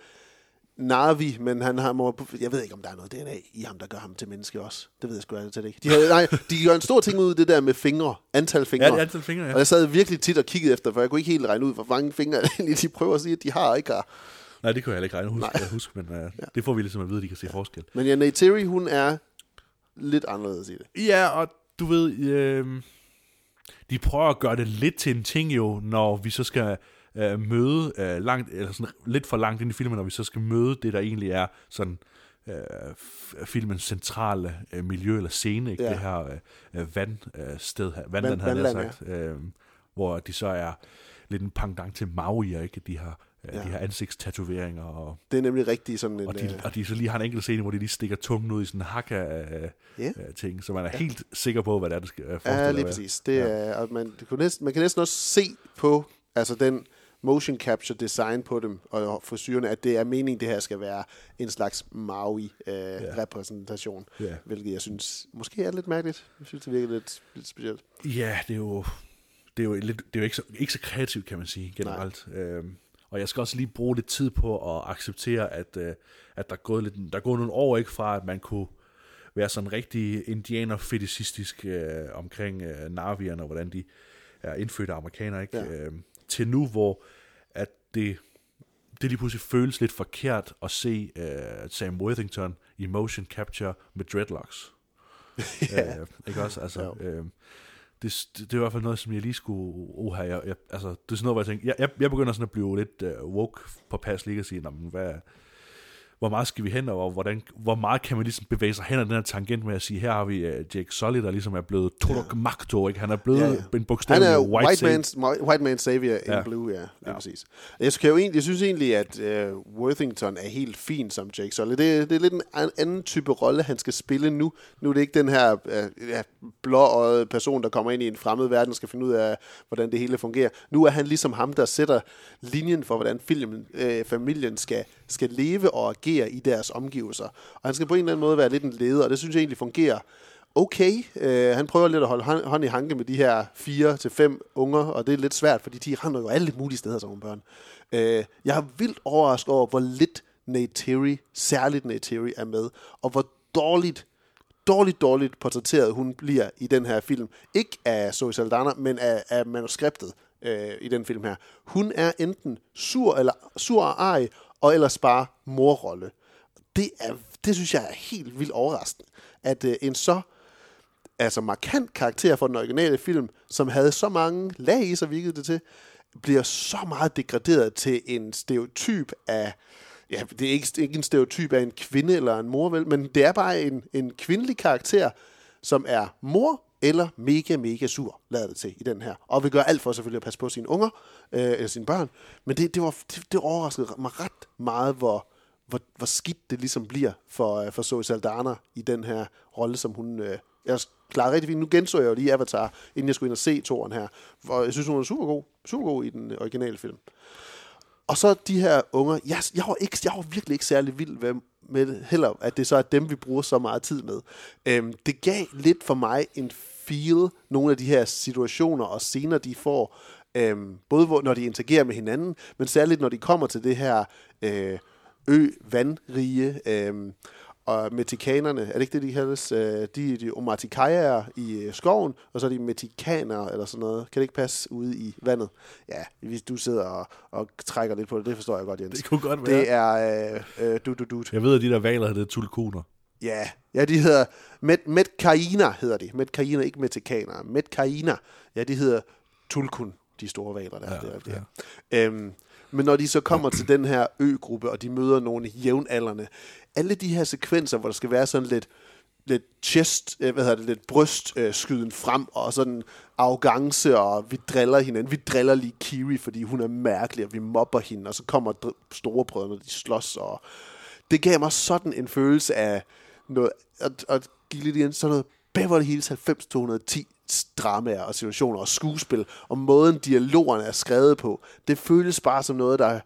Navi, men han har må, jeg ved ikke, om der er noget DNA i ham, der gør ham til menneske også. Det ved jeg sgu ærligt ikke. De, har, nej, de gør en stor ting ud af det der med fingre, antal fingre. Ja, antal fingre, ja. Og jeg sad virkelig tit og kiggede efter, for jeg kunne ikke helt regne ud, hvor mange fingre de prøver at sige, at de har og ikke har. Nej, det kan jeg heller ikke regne huske, jeg huske men uh, ja. det får vi ligesom at vide, at de kan se forskel. Men ja, Neytiri, hun er lidt anderledes i det. Ja, og du ved, øh, de prøver at gøre det lidt til en ting jo, når vi så skal øh, møde øh, langt, eller sådan lidt for langt ind i filmen, når vi så skal møde det, der egentlig er sådan øh, filmens centrale øh, miljø eller scene, ikke? Ja. det her øh, vandsted her, vandland, Vand- havde jeg sagt, øh, hvor de så er lidt en pendant til Maui'er, ikke? De har, øh, Ja. de her ansigtstatoveringer, og, Det er nemlig rigtig sådan en... og, de, øh, og de så lige har en enkelt scene, hvor de lige stikker tungen ud i sådan en hakka af Ja. yeah. ting, så man er helt sikker på, hvad det er, det skal øh, forestille Ja, at lige præcis. Det er, og man, det kunne næsten, man kan næsten også se på altså den motion capture design på dem og frisyrerne, at det er meningen, det her skal være en slags Maui-repræsentation. Ja. Ja. Hvilket jeg synes måske er lidt mærkeligt. Jeg synes, det virker lidt, lidt specielt. Ja, det er jo, det er jo, lidt, det er jo ikke, så, ikke så kreativt, kan man sige, generelt. Øhm, og jeg skal også lige bruge lidt tid på at acceptere, at, øh, at der, er gået lidt, der er gået nogle år ikke fra, at man kunne være sådan rigtig indianer-fetisistisk øh, omkring øh, Navierne, og hvordan de er indfødte amerikanere, ikke? Ja. Øhm, til nu, hvor at det, det lige pludselig føles lidt forkert at se øh, Sam Worthington i motion capture med dreadlocks. Ja. øh, ikke også? Altså, Jo. øh, det, det, det er i hvert fald noget, som jeg lige skulle... Oha, jeg, jeg, altså, det er sådan noget, hvor jeg tænker... Jeg, jeg, jeg begynder sådan at blive lidt uh, woke på pas lige at sige, hvad, hvor meget skal vi hen, og hvordan, hvor meget kan man ligesom bevæge sig hen ad den her tangent med at sige, her har vi uh, Jake Sully, der ligesom er blevet Torok Magto, ikke? Han er blevet Ja, ja, ja. ja. en Han bogstavelig er white, white, man's, white man savior in Ja. blue, ja. Lige Ja. præcis. Jeg, skal jo egentlig, jeg synes egentlig, at uh, Worthington er helt fin som Jake Sully. Det, det er lidt en an- anden type rolle, han skal spille nu. Nu er det ikke den her uh, ja, blåøjede person, der kommer ind i en fremmed verden og skal finde ud af, hvordan det hele fungerer. Nu er han ligesom ham, der sætter linjen for, hvordan filmen, øh, familien skal, skal leve og agere i deres omgivelser. Og han skal på en eller anden måde være lidt en leder, og det synes jeg egentlig fungerer okay. Øh, han prøver lidt at holde hånd, hånd i hanke med de her fire til fem unger, og det er lidt svært, fordi de render jo alle mulige steder som børn. Øh, jeg er vildt overrasket over, hvor lidt Neytiri, særligt Neytiri, er med, og hvor dårligt dårligt, dårligt portrætteret hun bliver i den her film. Ikke af Zoe Saldana, men af, af manuskriptet øh, i den film her. Hun er enten sur eller sur og ej, og ellers bare morrolle. Det, er, det synes jeg er helt vildt overraskende, at øh, en så altså markant karakter for den originale film, som havde så mange lag i sig, virkede det til, bliver så meget degraderet til en stereotyp af, ja, det er ikke, ikke en stereotyp af en kvinde eller en mor, vel, men det er bare en, en kvindelig karakter, som er mor eller mega, mega sur, lader det til i den her. Og vil gøre alt for selvfølgelig at passe på sine unger, øh, eller sine børn. Men det, det, var, det, det overraskede mig ret meget, hvor, hvor, hvor skidt det ligesom bliver for, øh, for Zoe Saldana i den her rolle, som hun... Øh, jeg klarede rigtig fint. Nu genså jeg jo lige Avatar, inden jeg skulle ind og se toren her. Og jeg synes, hun er super god, super god i den originale film. Og så de her unger, jeg, jeg, var, ikke, jeg var virkelig ikke særlig vild med, med det heller, at det så er dem, vi bruger så meget tid med. Øhm, det gav lidt for mig en feel, nogle af de her situationer og scener, de får, øhm, både hvor, når de interagerer med hinanden, men særligt når de kommer til det her øh, ø-vandrige, øh, og metikanerne, er det ikke det, de kaldes? Øh, de de er omatikajer i øh, skoven, og så er de metikanere, eller sådan noget. Kan det ikke passe ude i vandet? Ja, hvis du sidder og, og trækker lidt på det, det forstår jeg godt, Jens. Det kunne godt være. Det er øh, øh, du, du, du. Jeg ved, at de der valer hedder tulkuner. Ja, ja, de hedder Met, Metkaina hedder de. Metkaina, ikke Metikaner. Metkaina, ja, de hedder Tulkun, de store valer der. Ja, det er, det ja. øhm, men når de så kommer til den her ø-gruppe, og de møder nogle jævnaldrende, alle de her sekvenser, hvor der skal være sådan lidt, lidt chest, øh, hvad hedder det, lidt brystskyden øh, skyden frem, og sådan arrogance, og vi driller hinanden. Vi driller lige Kiri, fordi hun er mærkelig, og vi mobber hende, og så kommer dr- storebrødrene, de slås, og det gav mig sådan en følelse af noget, at, at give lidt igen, sådan noget Beverly Hills 90210 dramaer og situationer og skuespil, og måden dialogerne er skrevet på, det føles bare som noget, der er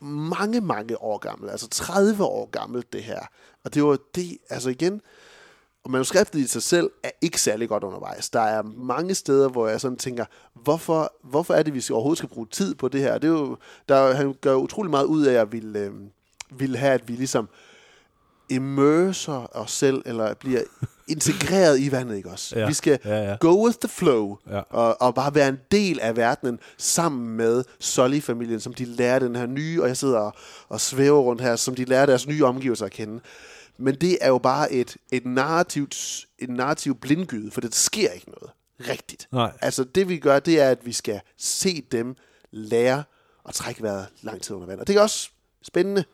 mange, mange år gammelt, altså 30 år gammelt det her. Og det var det, altså igen, og manuskriptet i sig selv er ikke særlig godt undervejs. Der er mange steder, hvor jeg sådan tænker, hvorfor, hvorfor er det, vi overhovedet skal bruge tid på det her? Det er jo, der, han gør utrolig meget ud af at ville, øh, ville have, at vi ligesom immerser os selv, eller bliver integreret i vandet, ikke også? Ja, Vi skal ja, ja. go with the flow, Ja. og, og bare være en del af verdenen, sammen med Sully-familien, som de lærer den her nye, og jeg sidder og, og svæver rundt her, som de lærer deres nye omgivelser at kende. Men det er jo bare et, et narrativt, et narrativ blindgyde, for det sker ikke noget rigtigt. Nej. Altså det vi gør, det er, at vi skal se dem lære at trække vejret lang tid under vand. Og det er også spændende,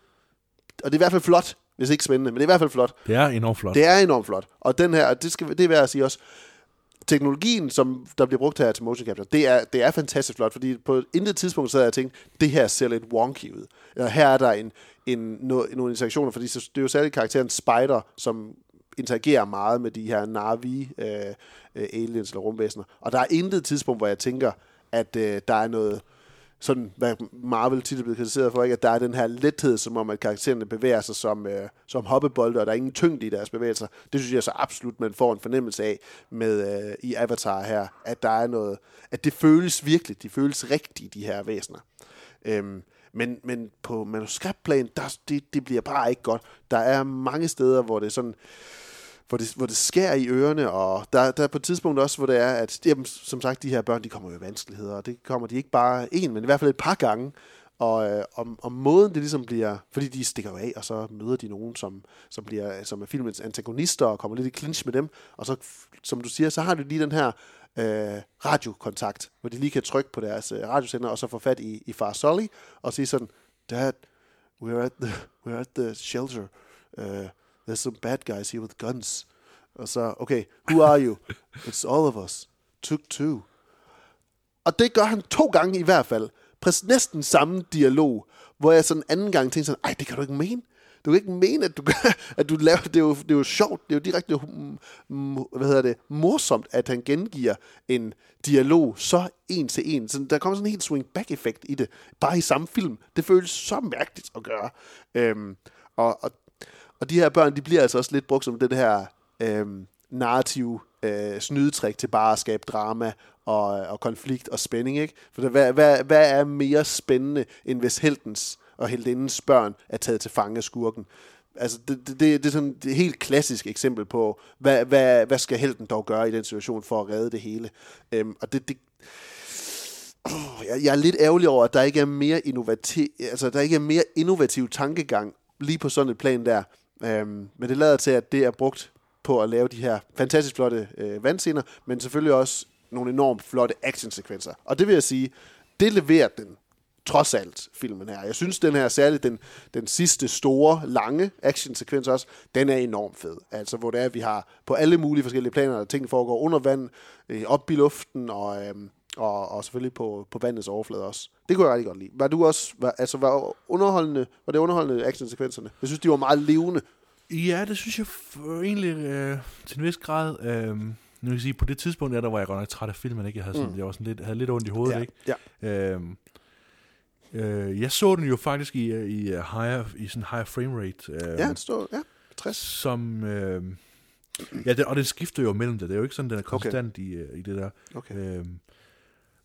og det er i hvert fald flot, hvis ikke spændende, men det er i hvert fald flot. Det er enormt flot. Det er enormt flot. Og den her, og det, skal, det er værd at sige også, teknologien, som der bliver brugt her til motion capture, det er, det er fantastisk flot, fordi på intet tidspunkt sad jeg og tænkte, det her ser lidt wonky ud. Eller her er der en, en, no, nogle interaktioner, fordi det er jo særligt karakteren Spider, som interagerer meget med de her Navi øh, øh, aliens eller rumvæsener. Og der er intet tidspunkt, hvor jeg tænker, at øh, der er noget, sådan, hvad Marvel tit er blevet kritiseret for, ikke? at der er den her lethed, som om at karaktererne bevæger sig som, øh, som hoppebolde, og der er ingen tyngde i deres bevægelser. Det synes jeg så absolut, man får en fornemmelse af med øh, i Avatar her, at der er noget, at det føles virkelig, de føles rigtigt, de her væsener. Øhm, men, men på manuskriptplan, der, det, det bliver bare ikke godt. Der er mange steder, hvor det er sådan, hvor det, hvor det skærer i ørerne, og der, der er på et tidspunkt også, hvor det er, at jamen, som sagt, de her børn, de kommer jo i vanskeligheder, og det kommer de ikke bare en, men i hvert fald et par gange, og, øh, om, om måden det ligesom bliver, fordi de stikker jo af, og så møder de nogen, som, som, bliver, som er filmens antagonister, og kommer lidt i clinch med dem, og så, som du siger, så har du lige den her øh, radiokontakt, hvor de lige kan trykke på deres øh, radiosender, og så få fat i, i far Sully, og sige sådan, Dad, we're at the, we're at the shelter, uh, there's some bad guys here with guns. Og så, okay, who are you? It's all of us. Took two. Og det gør han to gange i hvert fald. Præcis næsten samme dialog, hvor jeg sådan anden gang tænkte sådan, ej, det kan du ikke mene. Du kan ikke mene, at du, at du laver, det er, jo, det er jo sjovt, det er jo direkte, hvad hedder det, morsomt, at han gengiver en dialog så en til en. Så der kommer sådan en helt swing-back-effekt i det, bare i samme film. Det føles så mærkeligt at gøre. Øhm, og, og, og de her børn, de bliver altså også lidt brugt som den her øh, narrative øh, snydetrik til bare at skabe drama og, og konflikt og spænding. Ikke? For hvad, hvad, hvad er mere spændende, end hvis heltens og heldindens børn er taget til fange af skurken? Altså, det, det, det, det er sådan et helt klassisk eksempel på, hvad, hvad, hvad skal helten dog gøre i den situation for at redde det hele? Øhm, og det, det, jeg, jeg er lidt ærgerlig over, at der ikke er mere innovativ, altså der ikke er mere innovativ tankegang lige på sådan et plan der. Øhm, men det lader til, at det er brugt på at lave de her fantastisk flotte øh, vandscener, men selvfølgelig også nogle enormt flotte actionsekvenser. Og det vil jeg sige, det leverer den trods alt, filmen her. Jeg synes, den her, særligt den, den sidste store, lange actionsekvens også, den er enormt fed. Altså, hvor det er, at vi har på alle mulige forskellige planer, at ting foregår under vand, øh, op i luften, og, øh, og, og selvfølgelig på, på vandets overflade også. Det kunne jeg rigtig godt lide. Var du også, var, altså, var, underholdende, var det underholdende actionsekvenserne? Jeg synes, de var meget levende. Ja, det synes jeg egentlig øh, til en vis grad. Øh, nu kan jeg sige, på det tidspunkt, der, der var jeg godt nok træt af filmen, ikke? Jeg havde, sådan, Mm. jeg var sådan lidt, havde lidt ondt i hovedet, Ja, ikke? ja. Øh, øh, jeg så den jo faktisk i, øh, i, uh, higher, i sådan higher frame rate. Øh, Ja, den står, ja, 60. Som, øh, ja, det, og den skifter jo mellem det. Det er jo ikke sådan, den er konstant okay. i, øh, i det der. Okay. Øh,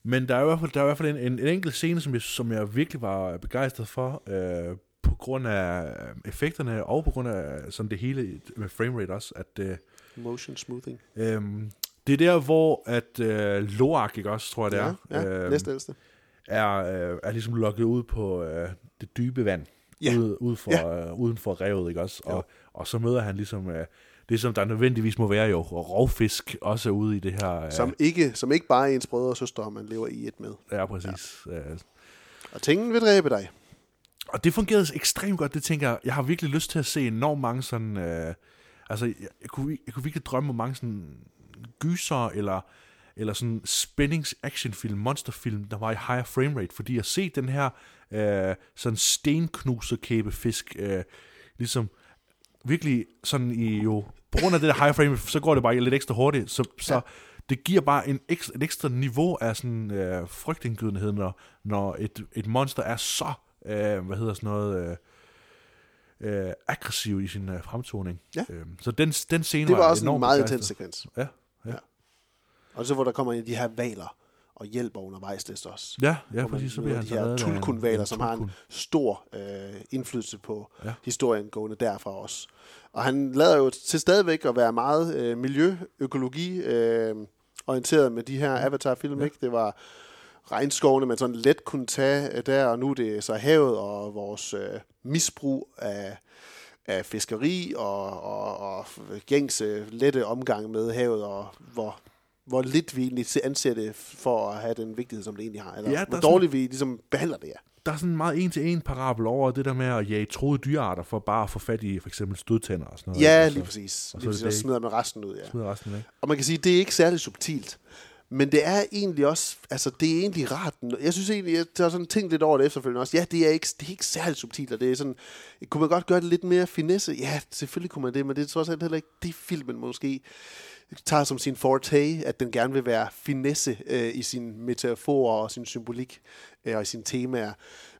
men der er i hvert fald, der er i hvert fald en, en, en enkelt scene, som jeg, som jeg virkelig var begejstret for, øh, på grund af øh, effekterne, og på grund af sådan det hele med framerate også, at øh, Motion smoothing. Øhm, det er der, hvor at øh, Loak, ikke også, tror jeg det er, Ja, ja, øhm, næstældste. er, øh, er ligesom lukket ud på øh, det dybe vand, Ja. ude, ude for, Ja. øh, uden for revet, ikke også? Jo. Og, og så møder han ligesom øh, det, som der nødvendigvis må være jo, og rovfisk også ude i det her. Øh, Som ikke, som ikke bare er ens brødre og søstre, man lever i et med. Ja, præcis. Ja. Øh, Og tingen vil dræbe dig. Og det fungerede ekstremt godt, det tænker jeg. Jeg har virkelig lyst til at se enormt mange sådan... Øh, altså, jeg, jeg, kunne, jeg kunne virkelig drømme om mange sådan gyser, eller, eller sådan spændings actionfilm, monsterfilm, der var i higher frame rate, fordi at se den her øh, sådan stenknuserkæbe fisk, øh, ligesom virkelig sådan i jo, på grund af det der high frame, så går det bare lidt ekstra hurtigt, så, så Ja. det giver bare en ekstra, et ekstra niveau af sådan øh, frygtindgydenhed, når, når et, et monster er så, øh, hvad hedder sådan noget, øh, øh, aggressiv i sin øh, fremtoning. Ja. Øh, så den, den scene Det var også en meget intens sekvens. Ja, ja. Og så hvor der kommer en af de her valer og hjælper undervejs det også. Ja, ja, man præcis, så bliver han de her tulkunvaler, som har en tulkun. stor øh, indflydelse på Ja. historien gående derfra også. Og han lader jo til stadigvæk at være meget øh, miljø-økologi øh, orienteret med de her Avatar-film. Ja. Ikke? Det var regnskovene, man sådan let kunne tage øh, der, og nu er det så havet og vores øh, misbrug af, af fiskeri og, og, og gængse lette omgang med havet, og hvor lidt vi egentlig se- anser det for at have den vigtighed, som det egentlig har. Eller Ja, hvor er sådan- dårligt vi ligesom behandler det, ja. Der er sådan en meget en-til-en parabel over det der med at jage troede dyrearter for bare at få fat i for eksempel stødtænder og sådan noget. Ja, Altså, lige præcis. og Lige så er præcis. det Og smider med resten ud, ja. smider resten væk. Og man kan sige, det er ikke særlig subtilt. Men det er egentlig også, altså det er egentlig rart. Jeg synes egentlig, jeg har sådan tænkt lidt over det efterfølgende også. Ja, det er ikke, det er ikke særlig subtilt, og det er sådan, kunne man godt gøre det lidt mere finesse? Ja, selvfølgelig kunne man det, men det er trods alt heller ikke det filmen måske tager som sin forte, at den gerne vil være finesse øh, i sin metaforer og sin symbolik øh, og i sine temaer.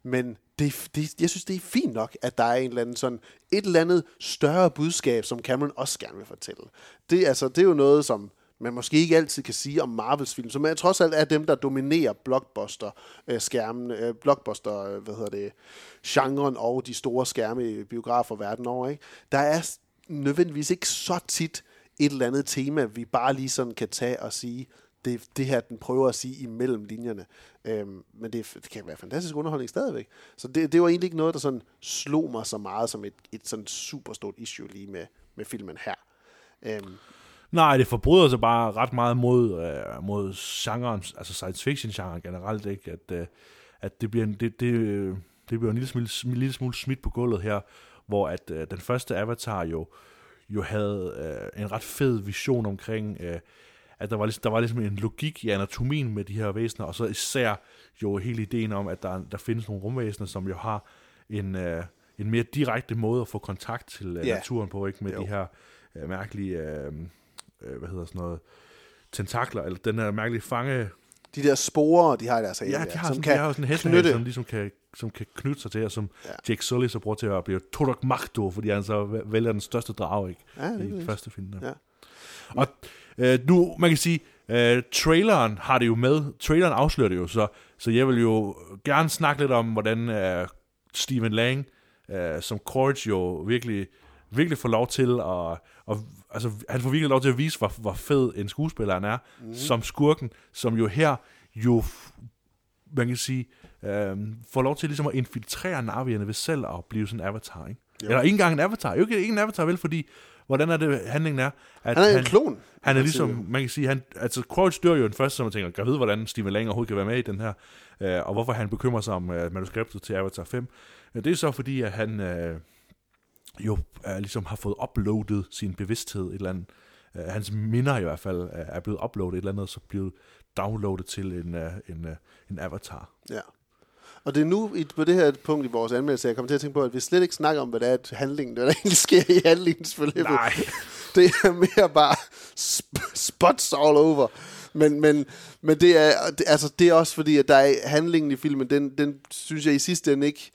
Men det, det, jeg synes, det er fint nok, at der er en eller anden sådan, et eller andet større budskab, som Cameron også gerne vil fortælle. Det, altså, det er jo noget, som man måske ikke altid kan sige om Marvels film, som er trods alt er dem, der dominerer blockbuster-skærmen, øh, blockbuster, øh, hvad hedder det, genren og de store skærme i biografer verden over. Ikke? Der er nødvendigvis ikke så tit et eller andet tema, vi bare lige sådan kan tage og sige, det, det her, den prøver at sige imellem linjerne. Øhm, men det, det kan være fantastisk underholdning stadigvæk. Så det, det var egentlig ikke noget, der sådan slog mig så meget som et, et sådan super stort issue lige med, med filmen her. Øhm, Nej, det forbryder sig bare ret meget mod, øh, mod genren, altså science fiction genren generelt, ikke? At, øh, at det bliver, en, det, det, øh, det bliver en lille smule, en lille smule smidt på gulvet her, hvor at øh, den første Avatar jo, jo havde øh, en ret fed vision omkring, øh, at der var, ligesom, der var ligesom en logik i anatomien med de her væsener, og så især jo hele ideen om, at der, der findes nogle rumvæsener, som jo har en, øh, en mere direkte måde at få kontakt til øh, naturen på, ikke med Jo. de her øh, mærkelige, øh, øh, hvad hedder sådan noget, tentakler, eller den her mærkelige fange... de der sporer, de har i deres hale, Ja, de har, som sådan, kan de har jo sådan en hestehale, som ligesom kan, som kan knytte sig til, og som Ja. ja. Jake Sully så bruger til at blive Torak Magdo, fordi han så væ- vælger den største drage, ikke? Ja, det I det. første film. Der. Ja. Og øh, nu, man kan sige, øh, traileren har det jo med, traileren afslører det jo, så, så jeg vil jo gerne snakke lidt om, hvordan øh, Stephen Lang, øh, som Courage jo virkelig, virkelig får lov til at, og, altså, han får virkelig lov til at vise, hvor, hvor fed en skuespiller han er, mm. som skurken, som jo her jo, man kan sige, øh, får lov til ligesom at infiltrere navierne ved selv at blive sådan en avatar, ikke? Jo. Eller ikke engang en avatar, jo ikke, en avatar vel, fordi, hvordan er det, handlingen er? At Han er en klon. Han er ligesom, man kan sige, han, altså Crouch dør jo den første, som man tænker, kan vide, hvordan Stephen Lang overhovedet kan være med i den her, øh, og hvorfor han bekymrer sig om øh, manuskriptet til Avatar 5. Øh, det er så fordi, at han øh, jo øh, ligesom har fået uploadet sin bevidsthed et eller andet. Øh, hans minder i hvert fald øh, er blevet uploadet et eller andet, og så blevet downloadet til en, øh, en, øh, en avatar. Ja. Og det er nu i, på det her punkt i vores anmeldelse, jeg kommer til at tænke på, at vi slet ikke snakker om, hvad det er, at handlingen, hvad der egentlig sker i handlingens forløb. Nej. Det er mere bare sp- spots all over. Men, men, men det, er, altså, det er også fordi, at der er handlingen i filmen, den, den synes jeg i sidste ende ikke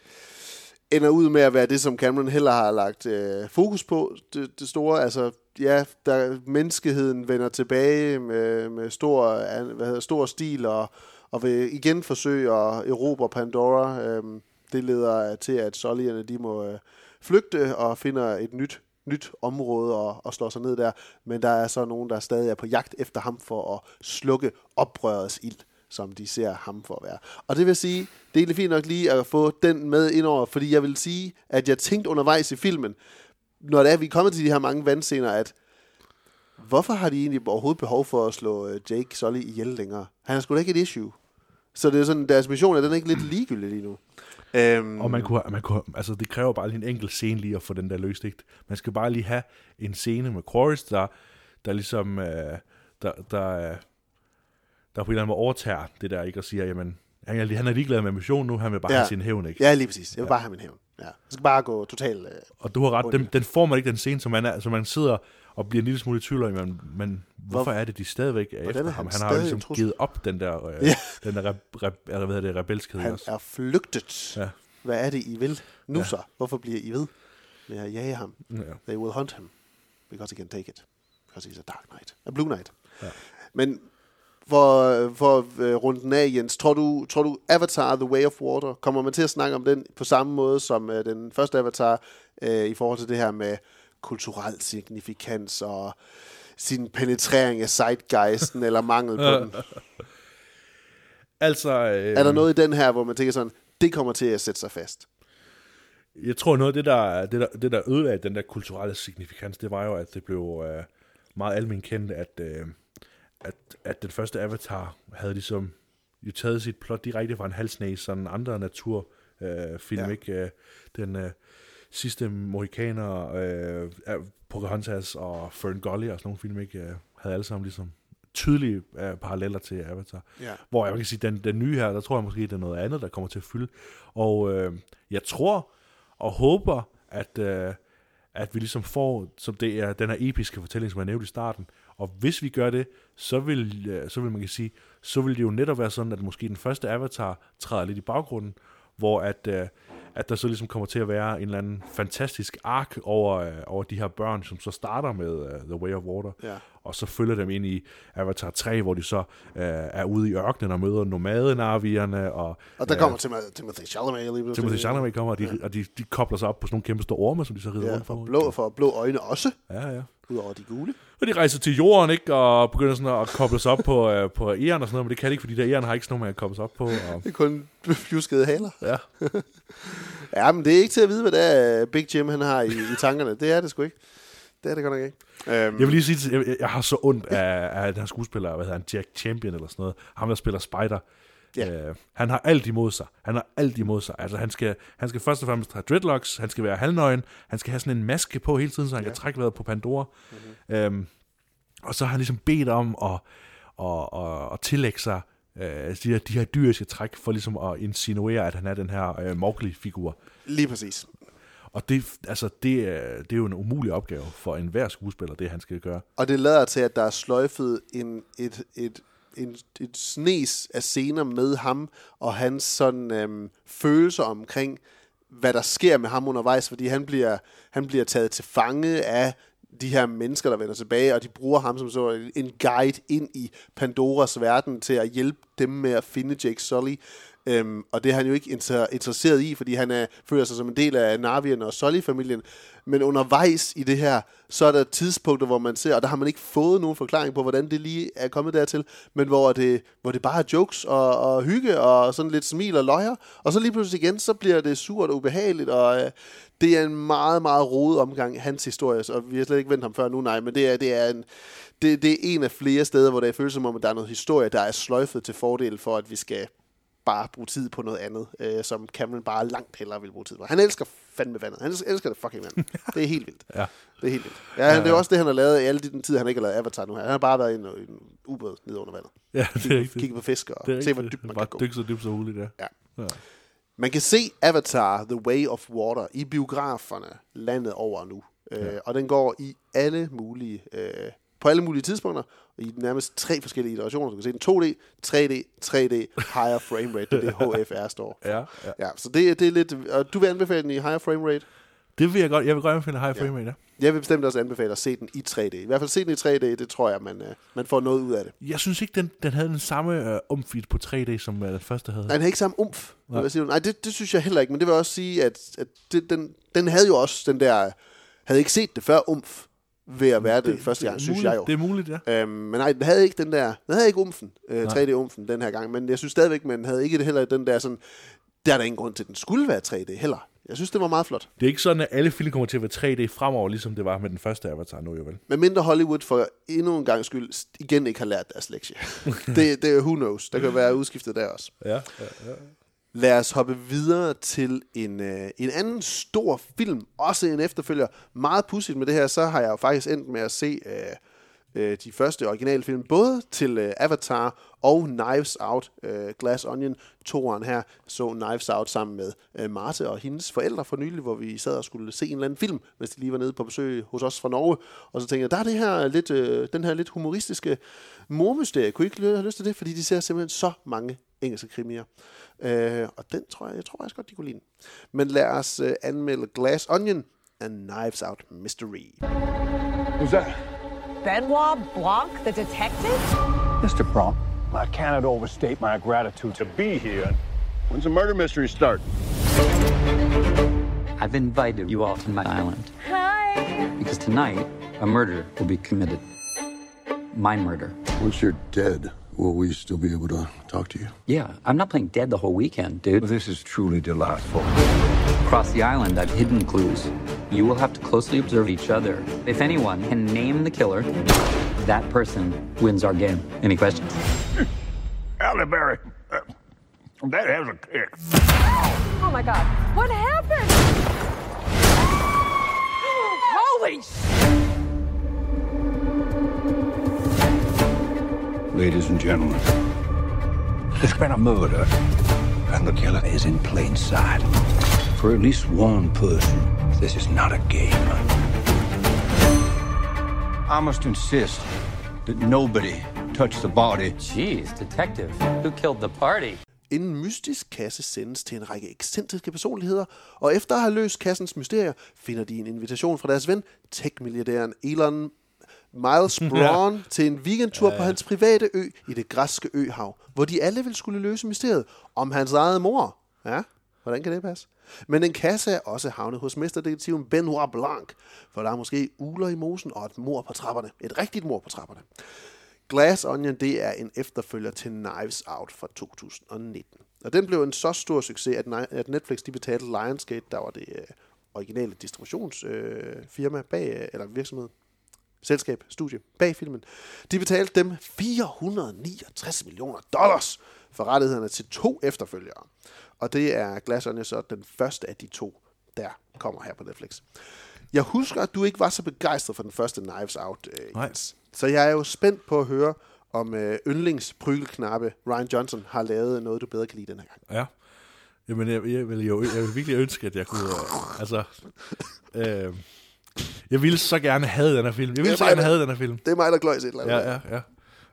ender ud med at være det, som Cameron heller har lagt øh, fokus på. Det, det store, altså, ja, der, menneskeheden vender tilbage med, med stor, hvad hedder, stor stil og, og vil igen forsøge at erobre Pandora. Øhm, det leder til, at Solierne de må øh, flygte og finder et nyt, nyt område og, og slår sig ned der. Men der er så nogen, der stadig er på jagt efter ham for at slukke oprørets ild som de ser ham for at være. Og det vil sige, det er egentlig fint nok lige at få den med indover, fordi jeg vil sige, at jeg tænkte undervejs i filmen, når det er, vi er kommet til de her mange vandscener, at hvorfor har de egentlig overhovedet behov for at slå øh, Jake Sully ihjel længere? Han er sgu da ikke et issue. Så det er sådan, deres mission er den er ikke lidt ligegyldig lige nu. Øhm, Og man kunne, man kunne, altså det kræver bare lige en enkelt scene lige at få den der løst, ikke? Man skal bare lige have en scene med Quaritch, der, der ligesom, øh, der, der, der på en eller anden måde overtager det der, ikke? Og siger, jamen, han er, han er ligeglad med missionen nu, han vil bare ja. have sin hævn, ikke? Ja, lige præcis. Jeg vil ja. bare have min hævn. Ja. Jeg skal bare gå totalt... Øh, Og du har ret, den, den får man ikke den scene, som man, er, som man sidder og bliver en lille smule i tvivl om, men, men hvorfor er det, de stadigvæk er efter er ham? han Han har jo ligesom trussel? givet op den der, øh, Ja. den der reb, reb, eller hvad det, rebelskhed han også. er flygtet. Ja. Hvad er det, I vil nu Ja. så? Hvorfor bliver I ved med at jage ham? Ja. They will hunt him, because he can take it. Because he's a dark knight. A blue knight. Ja. Men for, for uh, runden af, Jens, tror du, tror du Avatar The Way of Water, kommer man til at snakke om den på samme måde som uh, den første Avatar, uh, i forhold til det her med kulturel signifikans og sin penetrering af zeitgeisten eller mangel på den? Altså, øh, Er der noget i den her, hvor man tænker sådan, det kommer til at sætte sig fast? Jeg tror, noget af det, der, det, der, det, der ødelagde den der kulturelle signifikans, det var jo, at det blev øh, meget almindeligt kendt, at, øh, at, at den første Avatar havde ligesom jo taget sit plot direkte fra en halsnæs, sådan andre natur øh, film, Ja. ikke? Øh, den øh, sidste Mohikaner, øh, øh, Pocahontas og Fern Gully og sådan nogle film, ikke? Øh, havde alle sammen ligesom tydelige øh, paralleller til Avatar. Ja. Hvor jeg kan sige, den, den nye her, der tror jeg måske, det er noget andet, der kommer til at fylde. Og øh, jeg tror og håber, at, øh, at vi ligesom får som det er, den her episke fortælling, som jeg nævnte i starten. Og hvis vi gør det, så vil, øh, så vil man kan sige, så vil det jo netop være sådan, at måske den første Avatar træder lidt i baggrunden, hvor at, øh, at der så ligesom kommer til at være en eller anden fantastisk ark over, øh, over de her børn, som så starter med uh, The Way of Water, Ja. og så følger dem ind i Avatar 3, hvor de så øh, er ude i ørkenen og møder nomadenavierne, og, Og der øh, kommer Tim- Timothy Chalamet lige pludselig. Timothy Chalamet kommer, og de, og de, de kobler sig op på sådan nogle kæmpe store orme, som de så rider Ja, rundt for blå, for blå øjne også, Ja, ja. Udover de gule. Og de rejser til jorden, ikke? Og begynder sådan at koble sig op på, øh, på æren og sådan noget, men det kan de ikke, fordi der æren har ikke sådan noget, man kan koble sig op på. Og, Det er kun fjuskede haler. ja. Ja, men det er ikke til at vide, hvad det er, Big Jim han har i, i tankerne. Det er det sgu ikke. Det er det godt nok ikke. Øhm, Jeg vil lige sige, jeg, jeg har så ondt af, af den her skuespiller, hvad hedder han, Jack Champion eller sådan noget. Ham, der spiller Spider. Ja. Øh, han har alt imod sig. Han har alt imod sig. Altså, han skal, han skal først og fremmest have dreadlocks, han skal være halvnøgen, han skal have sådan en maske på hele tiden, så han ja. kan trække vejret på Pandora. Mm-hmm. Øhm, og så har han ligesom bedt om at, at, at, at tillægge sig øh, de, her, de her dyriske træk, for ligesom at insinuere, at han er den her øh, Mowgli-figur. lige præcis. Og det, altså, det, er, det er jo en umulig opgave for enhver skuespiller, det han skal gøre. Og det lader til, at der er sløjfet en, et, et, en, et snes af scener med ham, og hans sådan, øhm, følelser omkring, hvad der sker med ham undervejs, fordi han bliver, han bliver taget til fange af de her mennesker, der vender tilbage, og de bruger ham som så en guide ind i Pandoras verden til at hjælpe dem med at finde Jake Sully. Øhm, og det er han jo ikke inter- interesseret i, fordi han er, føler sig som en del af Narvien og Sully-familien. Men undervejs i det her, så er der tidspunkter, hvor man ser, og der har man ikke fået nogen forklaring på, hvordan det lige er kommet dertil, men hvor det, hvor det bare er jokes og, og hygge og sådan lidt smil og løjer. Og så lige pludselig igen, så bliver det surt og ubehageligt, og øh, det er en meget, meget rodet omgang, hans historie, og vi har slet ikke vendt ham før nu, nej, men det er, det er en, det, det er en af flere steder, hvor det føles som om, at der er noget historie, der er sløjfet til fordel for, at vi skal bare bruge tid på noget andet, øh, som Cameron bare langt hellere vil bruge tid på. Han elsker fandme vandet. Han elsker det fucking vand. Det er helt vildt. Ja. Det er helt vildt. Ja, det er også det, han har lavet i alle de den tid, han ikke har lavet Avatar nu her. Han har bare været i en, en ubåd nede under vandet. Ja, det er Kigge, rigtigt. kigge på fisk og se, hvor dybt man Bare kan gå. dykke så dybt som muligt, ja. Ja. ja. Man kan se Avatar The Way of Water i biograferne landet over nu. Øh, og den går i alle mulige, øh, på alle mulige tidspunkter, og i nærmest tre forskellige iterationer. Du kan se den 2D, 3D, 3D, higher frame rate. Det er det, HFR står for. Ja, ja. ja så det, det er lidt... Og du vil anbefale den i higher frame rate? Det vil jeg godt. Jeg vil godt anbefale high frame rate, ja. Jeg vil bestemt også anbefale at se den i 3D. I hvert fald se den i 3D, det tror jeg, man, øh, man får noget ud af det. Jeg synes ikke, den, den havde den samme øh, umfit på 3D, som øh, den første havde. Nej, den havde ikke samme umf. Nej. Sige. Nej det, det synes jeg heller ikke, men det vil også sige, at, at det, den, den havde jo også den der... Havde ikke set det før umf ved at være det, det første gang, er synes muligt, jeg jo. Det er muligt, ja. Øhm, men nej, den havde ikke den der, den havde ikke umfen, øh, Nej. 3D-umfen den her gang, men jeg synes stadigvæk, man havde ikke det heller den der sådan, der er der ingen grund til, at den skulle være 3D heller. Jeg synes, det var meget flot. Det er ikke sådan, at alle film kommer til at være 3D fremover, ligesom det var med den første Avatar nu, jo vel? Men mindre Hollywood for endnu en gang skyld igen ikke har lært deres lektie. det, det er who knows. Der kan være udskiftet der også. Ja, ja, ja. Lad os hoppe videre til en, øh, en anden stor film, også en efterfølger. Meget pudsigt med det her, så har jeg jo faktisk endt med at se øh, øh, de første originale film, både til øh, Avatar og Knives Out, øh, Glass Onion, toeren her, så Knives Out sammen med øh, Marte og hendes forældre for nylig, hvor vi sad og skulle se en eller anden film, hvis de lige var nede på besøg hos os fra Norge. Og så tænkte jeg, der er det her lidt, øh, den her lidt humoristiske mormysterie. Kunne I ikke have lyst til det? Fordi de ser simpelthen så mange engelske krimier. Øh, og den tror jeg, jeg tror faktisk godt, de kunne lide. Men lad os øh, anmelde Glass Onion and Knives Out Mystery. Who's that? Benoit Blanc, the detective? Mr. Bronk, I cannot overstate my gratitude to be here. When's the murder mystery start? I've invited you all to my island Hi. because tonight a murder will be committed. My murder. Once you're dead, will we still be able to talk to you? Yeah, I'm not playing dead the whole weekend, dude. This is truly delightful. Across the island, I've hidden clues. You will have to closely observe each other. If anyone can name the killer, That person wins our game. Any questions? Alleyberry, uh, that has a kick. Oh my god. What happened? Holy Ladies and gentlemen, there's been a murder, and the killer is in plain sight. For at least one person, this is not a game. I must insist that nobody touch the body. Jeez, detective. Who killed the party? En mystisk kasse sendes til en række ekscentriske personligheder, og efter at have løst kassens mysterier, finder de en invitation fra deres ven, tech-milliardæren Elon Miles Braun, ja. til en weekendtur ja. på hans private ø i det græske øhav, hvor de alle vil skulle løse mysteriet om hans eget mor. Ja, hvordan kan det passe? Men en kasse er også havnet hos mesterdetektiven Benoit Blanc, for der er måske uler i mosen og et mor på trapperne. Et rigtigt mor på trapperne. Glass Onion, det er en efterfølger til Knives Out fra 2019. Og den blev en så stor succes, at Netflix de betalte Lionsgate, der var det øh, originale distributionsfirma øh, bag, øh, eller virksomhed, selskab, studie, bag filmen. De betalte dem 469 millioner dollars for rettighederne til to efterfølgere. Og det er Glass Onion så den første af de to, der kommer her på Netflix. Jeg husker, at du ikke var så begejstret for den første Knives Out. Øh. Jens. Så jeg er jo spændt på at høre, om øh, yndlingsprygelknappe Ryan Johnson har lavet noget, du bedre kan lide den her gang. Ja. Jamen, jeg, jeg, vil jo jeg vil virkelig ønske, at jeg kunne... Øh, altså... Øh, jeg ville så gerne have den her film. Jeg ville så mig, gerne have den her film. Det er mig, der gløjs et eller andet. Ja, ja,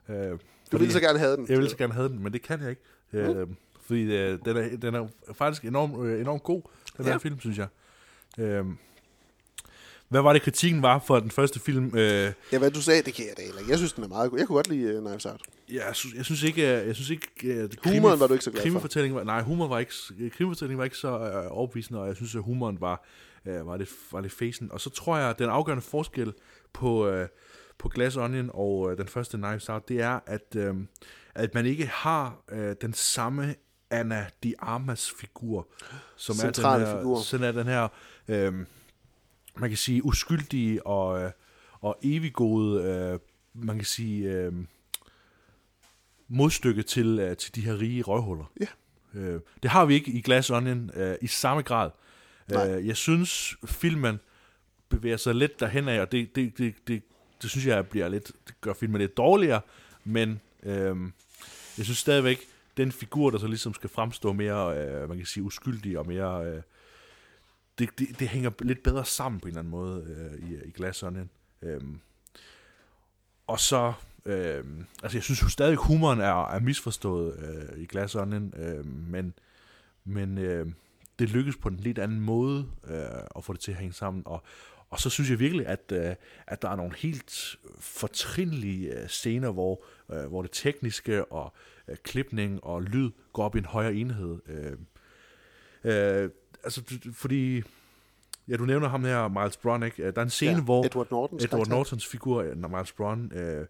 ja. Øh, Du ville så gerne have den. Jeg ville så gerne have den, men det kan jeg ikke. Øh, fordi øh, den, er, den er faktisk enormt øh, enorm god, den Ja. her film, synes jeg. Øh, hvad var det, kritikken var for den første film? Øh, Ja, hvad du sagde, det kan jeg da heller. Jeg synes, den er meget god. Jeg kunne godt lide uh, Knives Out. Ja, jeg synes, jeg synes ikke, øh, jeg synes ikke øh, det Humoren var du ikke så glad for? krimifortællingen Var, nej, humor var ikke, øh, krimifortællingen var ikke så øh, overbevisende, og jeg synes, at humoren var, øh, var, lidt, var lidt fæsen. Og så tror jeg, at den afgørende forskel på, øh, på Glass Onion og øh, den første Knives Out, det er, at, øh, at man ikke har øh, den samme Anna de Armas figur, som Centrale er den her, figur. sådan er den her, øh, man kan sige, uskyldige og, øh, og eviggode, øh, man kan sige, øh, modstykke til, øh, til de her rige røvhuller. Ja. Øh, det har vi ikke i Glass Onion øh, i samme grad. Øh, jeg synes, filmen bevæger sig lidt derhen af, og det, det, det, det, det synes jeg bliver lidt, det gør filmen lidt dårligere, men øh, jeg synes stadigvæk, den figur, der så ligesom skal fremstå mere, øh, man kan sige, uskyldig og mere... Øh, det, det, det hænger lidt bedre sammen på en eller anden måde øh, i, i Glass Onion. Øhm, og så, øh, altså jeg synes jo stadig, humoren er, er misforstået øh, i Glass øh, men, men øh, det lykkes på en lidt anden måde øh, at få det til at hænge sammen. Og, og så synes jeg virkelig, at, øh, at der er nogle helt fortrinlige øh, scener, hvor, øh, hvor det tekniske og øh, klipning og lyd går op i en højere enhed. Øh, øh, altså, fordi... Ja, du nævner ham her, Miles Braun, ikke? Der er en scene, Ja, hvor Edward Nortons Edward karakter. Nortons figur, når Miles Braun, øh,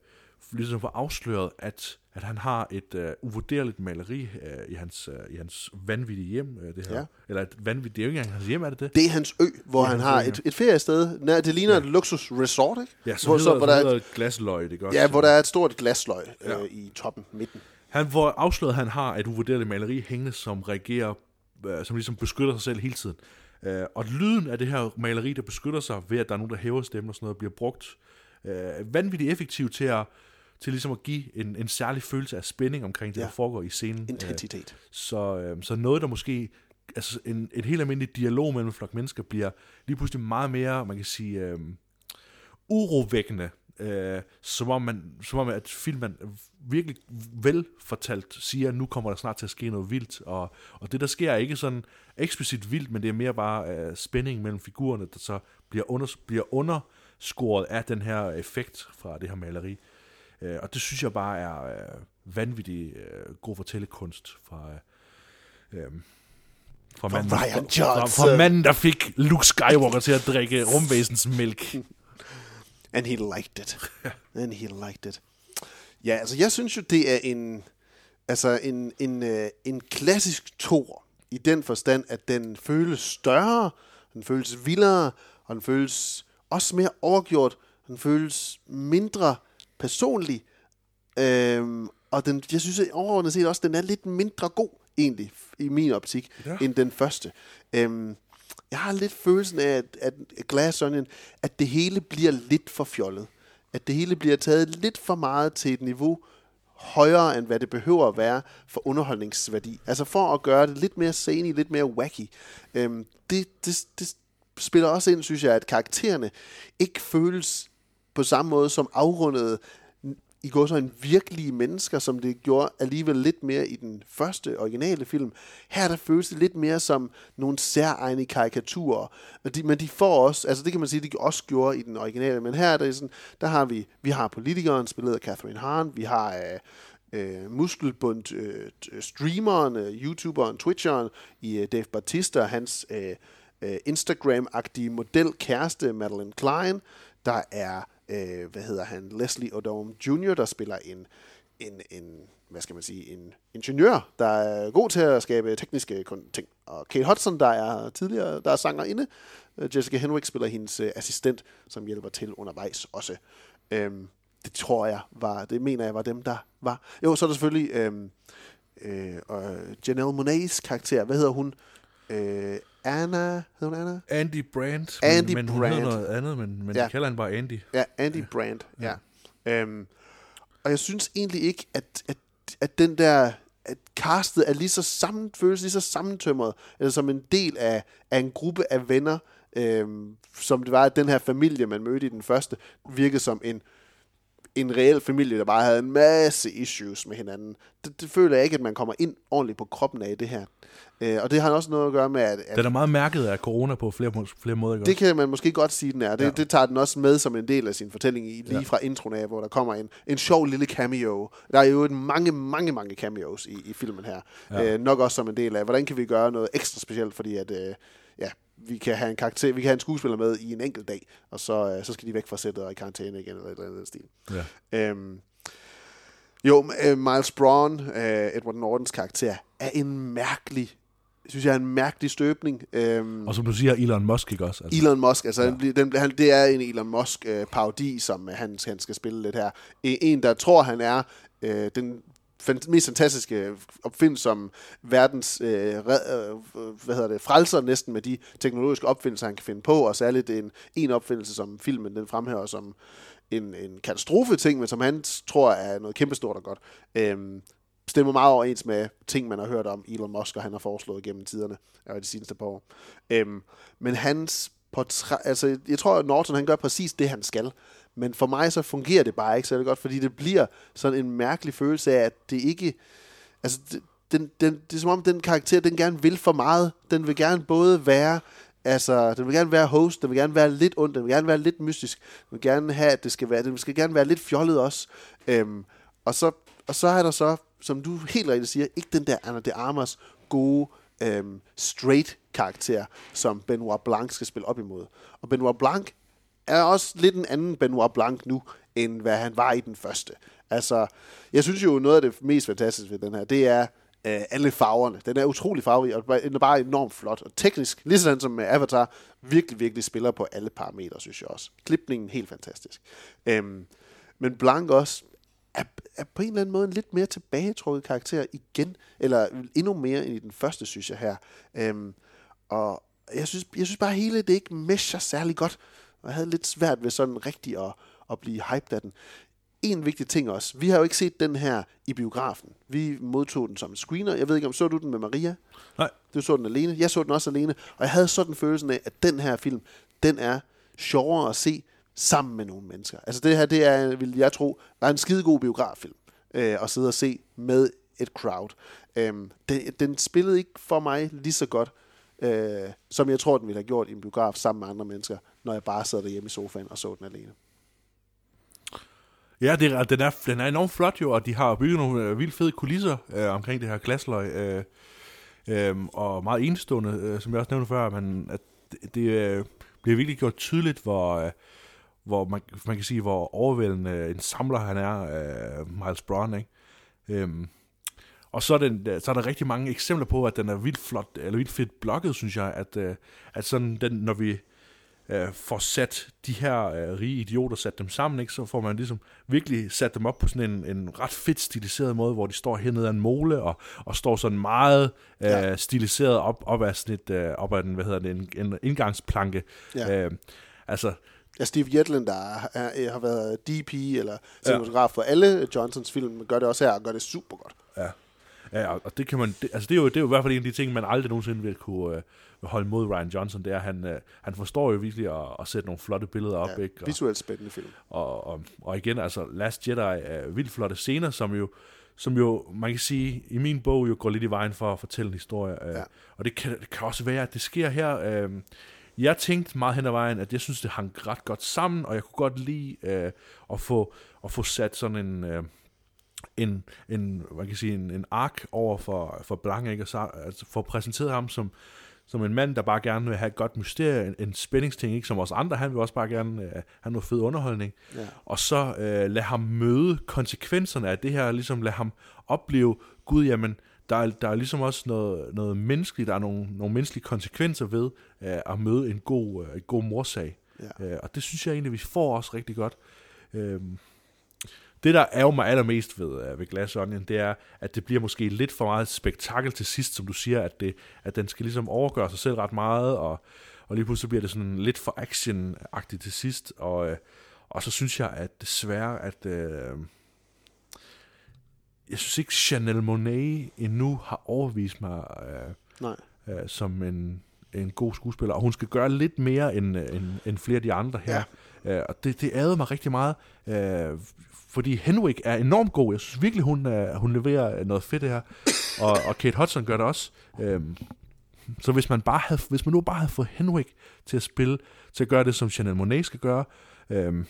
ligesom får afsløret, at, at han har et øh, uvurderligt maleri øh, i, hans, øh, i hans vanvittige hjem. Øh, det her. Ja. Eller et vanvittigt, det er jo ikke engang hans hjem, er det det? Det er hans ø, hvor han har ø, et, et feriested. Nej, det ligner ja. et luksus resort, ikke? Ja, som hvor, hedder, hvor som der er hedder Glasløg, det gør Ja, hvor der er et stort glasløg øh, Ja. i toppen, midten. Han hvor afsløret, han har et uvurderligt maleri hængende, som reagerer, øh, som ligesom beskytter sig selv hele tiden. Øh, og lyden af det her maleri, der beskytter sig ved, at der er nogen, der hæver stemmen og sådan noget, bliver brugt øh, vanvittigt effektivt til at, til ligesom at give en, en særlig følelse af spænding omkring det, Ja. der foregår i scenen. Intensitet. Øh, så, øh, så noget, der måske, altså en, en helt almindelig dialog mellem en flok mennesker, bliver lige pludselig meget mere, man kan sige, øh, urovækkende, øh, som, om man, som om at filmen virkelig velfortalt siger, at nu kommer der snart til at ske noget vildt, og, og det der sker er ikke sådan eksplicit vildt, men det er mere bare øh, spænding mellem figurerne, der så bliver, under, bliver underskåret af den her effekt fra det her maleri. Øh, og det synes jeg bare er øh, vanvittig øh, god fortællekunst fra... Øh, øh, fra, manden, fra, fra, fra manden, der fik Luke Skywalker til at drikke rumvæsens mælk. And he liked it. And he liked it. Ja, altså jeg synes jo, det er en, altså en, en, øh, en klassisk tor i den forstand, at den føles større, den føles vildere, og den føles også mere overgjort, den føles mindre personlig, øhm, og den, jeg synes overordnet set også, den er lidt mindre god, egentlig, i min optik, ja. end den første. Øhm, jeg har lidt følelsen af, at, at Glass Onion, at det hele bliver lidt for fjollet. At det hele bliver taget lidt for meget til et niveau højere, end hvad det behøver at være for underholdningsværdi. Altså for at gøre det lidt mere zany, lidt mere wacky. Øhm, det, det, det spiller også ind, synes jeg, at karaktererne ikke føles på samme måde som afrundede i går så en virkelige mennesker, som det gjorde alligevel lidt mere i den første originale film. Her der føles det lidt mere som nogle særegne karikaturer. Men de, men de får også, altså det kan man sige, de også gjorde i den originale, men her er det sådan, der har vi, vi har politikeren, spillet af Catherine Hahn, vi har øh, øh, muskelbundt øh, t- streameren, øh, youtuberen, twitcheren i øh, Dave Bautista, hans øh, øh, Instagram-agtige modelkæreste Madeline Klein. Der er, øh, hvad hedder han, Leslie Odom Jr., der spiller en, en, en, hvad skal man sige, en ingeniør, der er god til at skabe tekniske ting. Og Kate Hudson, der er tidligere, der er sangerinde. Øh, Jessica Henwick spiller hendes øh, assistent, som hjælper til undervejs også. Øhm, det tror jeg var, det mener jeg var dem, der var. Jo, så er der selvfølgelig øhm, øh, og Janelle Monáe's karakter. Hvad hedder hun? Øh, Anna, hedder hun Anna? Andy Brandt, Andy men, men hun Brandt. hedder noget andet, men, men ja. Ja. de kalder hende bare Andy. Ja, Andy Brandt, ja. ja. Øhm, og jeg synes egentlig ikke, at, at, at den der at castet er lige så sammen, føles lige så sammentømret, eller som en del af, af en gruppe af venner, øhm, som det var, at den her familie, man mødte i den første, virkede som en, en reel familie, der bare havde en masse issues med hinanden. Det, det føler jeg ikke, at man kommer ind ordentligt på kroppen af det her. Øh, og det har også noget at gøre med, at, at Den er meget mærket af corona på flere, må- flere måder. Ikke det kan man måske godt sige, den er. Det, Ja. det tager den også med som en del af sin fortælling i, lige Ja. fra introen af, hvor der kommer en, en sjov lille cameo. Der er jo en mange, mange, mange cameos i, i filmen her. Ja. Øh, nok også som en del af, hvordan kan vi gøre noget ekstra specielt, fordi at, øh, ja, vi kan have en karakter, vi kan have en skuespiller med i en enkelt dag, og så, øh, så skal de væk fra sættet og i karantæne igen, eller et eller andet stil. Ja. Øhm, jo, øh, Miles Braun, øh, Edward Nortons karakter, er en mærkelig, synes jeg er en mærkelig støbning. Øhm, Og som du siger, Elon Musk, ikke også? Altså. Elon Musk, altså ja. den, den, han, det er en Elon Musk øh, parodi, som øh, han, han skal spille lidt her. En, en der tror, han er øh, den mest fantastiske opfindelse som verdens øh, red, øh, hvad hedder det, frelser næsten med de teknologiske opfindelser, han kan finde på, og særligt en, en opfindelse, som filmen den fremhæver som en, en katastrofe ting, men som han tror er noget kæmpestort og godt. Øhm, stemmer meget overens med ting, man har hørt om Elon Musk, og han har foreslået gennem tiderne, og de seneste par år. Øhm, men hans portræt, altså jeg tror, at Norton han gør præcis det, han skal. Men for mig så fungerer det bare ikke særlig godt, fordi det bliver sådan en mærkelig følelse af, at det ikke... Altså, det, den, den, det er som om, den karakter, den gerne vil for meget. Den vil gerne både være... Altså, den vil gerne være host, den vil gerne være lidt ond, den vil gerne være lidt mystisk. Den vil gerne have, at det skal være... Den skal gerne være lidt fjollet også. Øhm, og, så, og så er der så, som du helt rigtigt siger, ikke den der Anna de Armas gode øhm, straight karakter, som Benoit Blanc skal spille op imod. Og Benoit Blanc er også lidt en anden Benoit Blanc nu, end hvad han var i den første. Altså, jeg synes jo, noget af det mest fantastiske ved den her, det er øh, alle farverne. Den er utrolig farverig, og den er bare enormt flot. Og teknisk, lige sådan som med Avatar, virkelig, virkelig spiller på alle parametre, synes jeg også. Klipningen helt fantastisk. Øhm, men Blanc også er, er på en eller anden måde en lidt mere tilbagetrukket karakter igen, eller endnu mere end i den første, synes jeg her. Øhm, og jeg synes, jeg synes bare, at hele det ikke mesher særlig godt. Og jeg havde lidt svært ved sådan rigtig at, at blive hyped af den. En vigtig ting også. Vi har jo ikke set den her i biografen. Vi modtog den som en screener. Jeg ved ikke, om så du den med Maria? Nej. Du så den alene. Jeg så den også alene. Og jeg havde sådan følelsen af, at den her film, den er sjovere at se sammen med nogle mennesker. Altså det her, det er, vil jeg tro, var en skidegod biograffilm øh, at sidde og se med et crowd. Øhm, den, den spillede ikke for mig lige så godt, øh, som jeg tror, den ville have gjort i en biograf sammen med andre mennesker, når jeg bare sad derhjemme i sofaen og så den alene. Ja, det, er- den, er, den er enormt flot jo, og de har bygget nogle øh, vildt fede kulisser øh, omkring det her glasløg. Øh, øh, og meget enestående, øh, som jeg også nævnte før, men at det, det øh, bliver virkelig gjort tydeligt, hvor, øh, hvor man, man kan sige, hvor overvældende en samler han er, øh, Miles Brown, ikke? Øh, og så er, den, øh, så er der rigtig mange eksempler på, at den er vildt flot, eller vildt fedt blokket, synes jeg, at, øh, at sådan den, når vi øh, får sat de her øh, rige idioter, sat dem sammen, ikke? så får man ligesom virkelig sat dem op på sådan en, en ret fedt stiliseret måde, hvor de står hernede af en mole, og, og står sådan meget øh, ja. stiliseret op, op af sådan et, øh, op af den, hvad hedder det, en, en indgangsplanke. Ja. Øh, altså, Ja, Steve Jetland, der er, er, har været DP eller cinematograf ja. for alle Johnsons film, gør det også her, og gør det super godt. Ja. Ja, og det kan man, det, altså det er, jo, det er jo i hvert fald en af de ting, man aldrig nogensinde vil kunne øh, holde mod Ryan Johnson, det er, at han, øh, han forstår jo virkelig at, at sætte nogle flotte billeder op. Ja, ikke? Og, visuelt spændende film. Og, og, og igen, altså Last Jedi er vildt flotte scener, som jo, som jo, man kan sige, i min bog jo går lidt i vejen for at fortælle en historie. Øh, Ja. Og det kan, det kan også være, at det sker her. Øh, jeg tænkte meget hen ad vejen, at jeg synes, det hang ret godt sammen, og jeg kunne godt lide øh, at, få, at få sat sådan en... Øh, en, en, man kan sige, en, en ark over for, for Blanc, ikke? Og så, altså få præsenteret ham som, som en mand, der bare gerne vil have et godt mysterie, en, en spændingsting, ikke som os andre, han vil også bare gerne øh, have noget fed underholdning. Ja. Og så øh, lade ham møde konsekvenserne af det her, ligesom lade ham opleve, gud, jamen, der er, der er ligesom også noget, noget menneskeligt, der er nogle, nogle menneskelige konsekvenser ved øh, at møde en god, øh, en god morsag. Ja. Øh, og det synes jeg egentlig, vi får også rigtig godt. Øh, det, der ærger mig allermest ved, uh, ved Glass Onion, det er, at det bliver måske lidt for meget spektakel til sidst, som du siger, at, det, at den skal ligesom overgøre sig selv ret meget, og, og lige pludselig bliver det sådan lidt for action-agtigt til sidst, og, uh, og så synes jeg, at desværre, at uh, jeg synes ikke, Chanel Monet endnu har overvist mig uh, Nej. uh, som en, en god skuespiller, og hun skal gøre lidt mere end, end, end flere af de andre her. Ja. Uh, og det, det ærede mig rigtig meget, uh, fordi Henrik er enormt god. Jeg synes virkelig, hun, uh, hun leverer noget fedt her. Og, og Kate Hudson gør det også. Uh, så hvis man, bare havde, hvis man nu bare havde fået Henrik til at spille, til at gøre det, som Chanel Monet skal gøre, uh,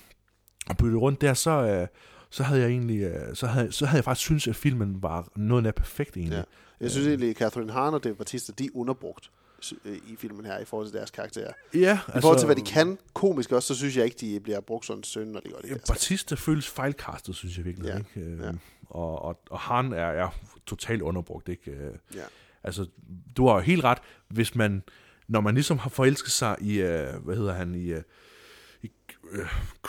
og bytte rundt der, så, uh, så havde jeg egentlig, uh, så havde, så havde jeg faktisk synes at filmen var noget nær perfekt egentlig. Ja. Jeg synes egentlig, at Catherine Hahn og Dave Bautista, de er underbrugt øh, i filmen her, i forhold til deres karakterer. Ja, I forhold til, hvad de kan komisk også, så synes jeg ikke, de bliver brugt sådan søn, når de gør det. Ja, Batista føles fejlkastet, synes jeg virkelig. Ja, Ikke? Øh, ja. Og, og, og han er, er totalt underbrugt. Ikke? Øh, Ja. Altså, du har jo helt ret, hvis man, når man ligesom har forelsket sig i, uh, hvad hedder han, i, uh, i uh,